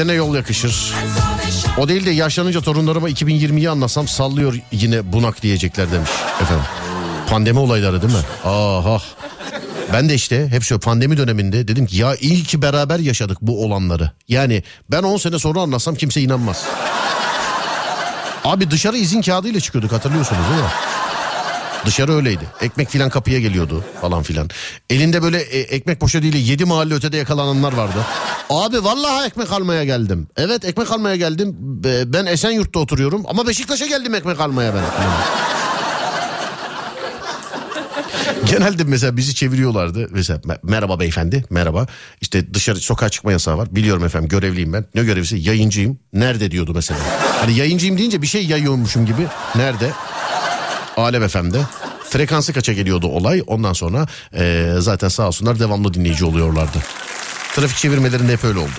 Gidene yol yakışır. O değil de yaşlanınca torunlarıma 2020'yi anlasam sallıyor yine bunak diyecekler demiş efendim. Pandemi olayları değil mi? Aha. Ben de işte hep şöyle pandemi döneminde dedim ki ya iyi ki beraber yaşadık bu olanları. Yani ben 10 sene sonra anlatsam kimse inanmaz. Abi dışarı izin kağıdıyla çıkıyorduk hatırlıyorsunuz değil mi? Dışarı öyleydi. Ekmek filan kapıya geliyordu falan filan. Elinde böyle e, ekmek poşetiyle yedi mahalle ötede yakalananlar vardı. Abi vallahi ekmek almaya geldim. Evet ekmek almaya geldim. Be- Ben Esenyurt'ta oturuyorum ama Beşiktaş'a geldim ekmek almaya ben. Genelde mesela bizi çeviriyorlardı. Mesela "Me- merhaba beyefendi merhaba. İşte dışarı sokağa çıkma yasağı var. Biliyorum efendim görevliyim ben. Ne görevlisi? Yayıncıyım. Nerede diyordu mesela. Hani yayıncıyım deyince bir şey yayıyormuşum gibi. Nerede? Alem FM'de. Frekansı kaça geliyordu olay. Ondan sonra eee, zaten sağ olsunlar devamlı dinleyici oluyorlardı. Trafik çevirmelerinde hep öyle oldu.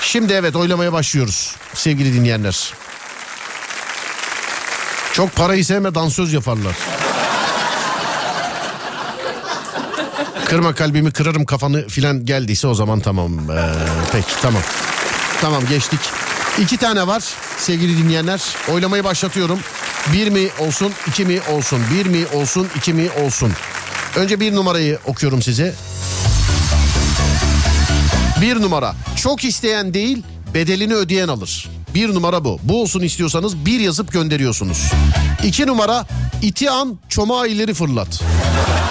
Şimdi evet oylamaya başlıyoruz sevgili dinleyenler. Çok parayı sevme dansöz yaparlar. Kırma kalbimi kırarım kafanı filan geldiyse o zaman tamam. Ee, peki tamam. Tamam geçtik. İki tane var sevgili dinleyenler. Oylamayı başlatıyorum. Bir mi olsun iki mi olsun. Bir mi olsun iki mi olsun. Önce bir numarayı okuyorum size. Bir numara. Çok isteyen değil bedelini ödeyen alır. Bir numara bu. Bu olsun istiyorsanız bir yazıp gönderiyorsunuz. İki numara iti an çomağı ileri fırlat.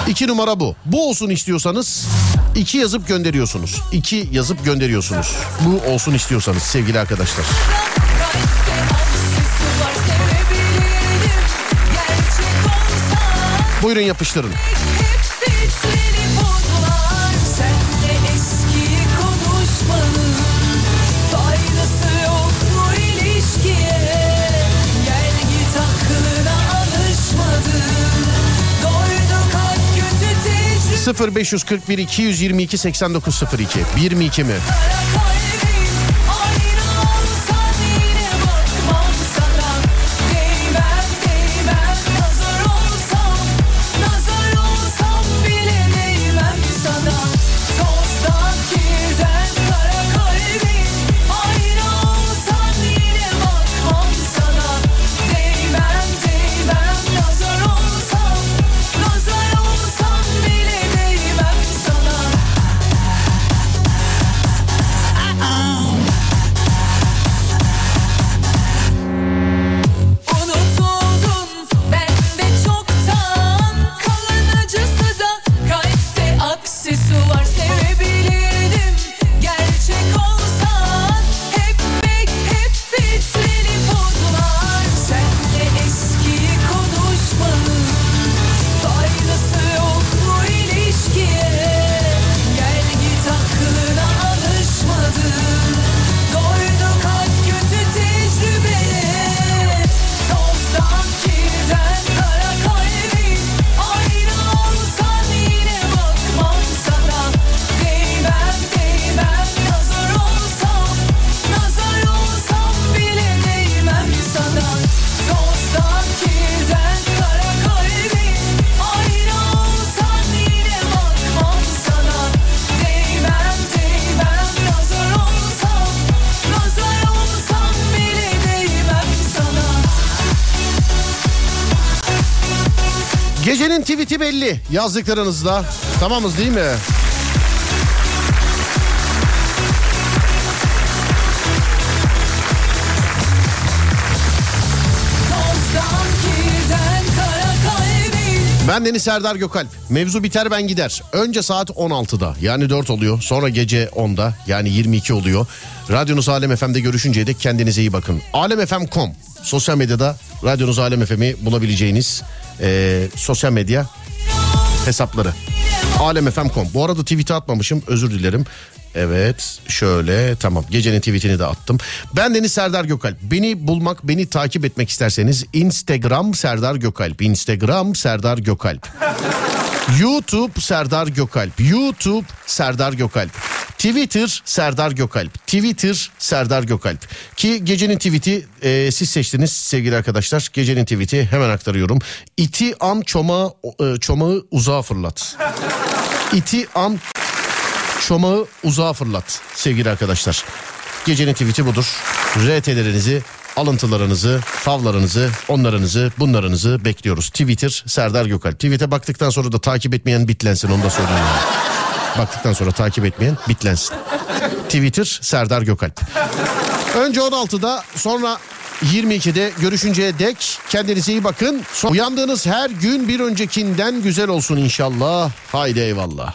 İki numara bu. Bu olsun istiyorsanız iki yazıp gönderiyorsunuz. İki yazıp gönderiyorsunuz. Bu olsun istiyorsanız sevgili arkadaşlar. Kötü tecrübe 0541 222 8902 1 mi 2 mi? Tweet'i belli yazdıklarınızda. Tamamız değil mi? Ben Deniz Serdar Gökalp. Mevzu biter ben gider. Önce saat 16'da yani 4 oluyor. Sonra gece 10'da yani 22 oluyor. Radyonuz Alem FM'de görüşünceye dek kendinize iyi bakın. Alemfm.com sosyal medyada radyonuz Alem FM'i bulabileceğiniz eee, sosyal medya hesapları. Alemfm.com. Bu arada tweet'i atmamışım özür dilerim. Evet şöyle tamam gecenin tweetini de attım. Ben Deniz Serdar Gökalp. Beni bulmak beni takip etmek isterseniz Instagram Serdar Gökalp. Instagram Serdar Gökalp. YouTube Serdar Gökalp. YouTube Serdar Gökalp. Twitter Serdar Gökalp. Twitter Serdar Gökalp. Ki gecenin tweet'i e, siz seçtiniz sevgili arkadaşlar. Gecenin tweet'i hemen aktarıyorum. İti an çomağı, e, çomağı uzağa fırlat. İti an çomağı uzağa fırlat sevgili arkadaşlar. Gecenin tweet'i budur. RT'lerinizi, alıntılarınızı, favlarınızı, onlarınızı, bunlarınızı bekliyoruz. Twitter Serdar Gökalp. Tweet'e baktıktan sonra da takip etmeyen bitlensin onu da söyleyeyim. yani. Baktıktan sonra takip etmeyen bitlensin. Twitter Serdar Gökalp. Önce 16'da sonra 22'de görüşünceye dek kendinize iyi bakın. Uyandığınız her gün bir öncekinden güzel olsun inşallah. Haydi eyvallah.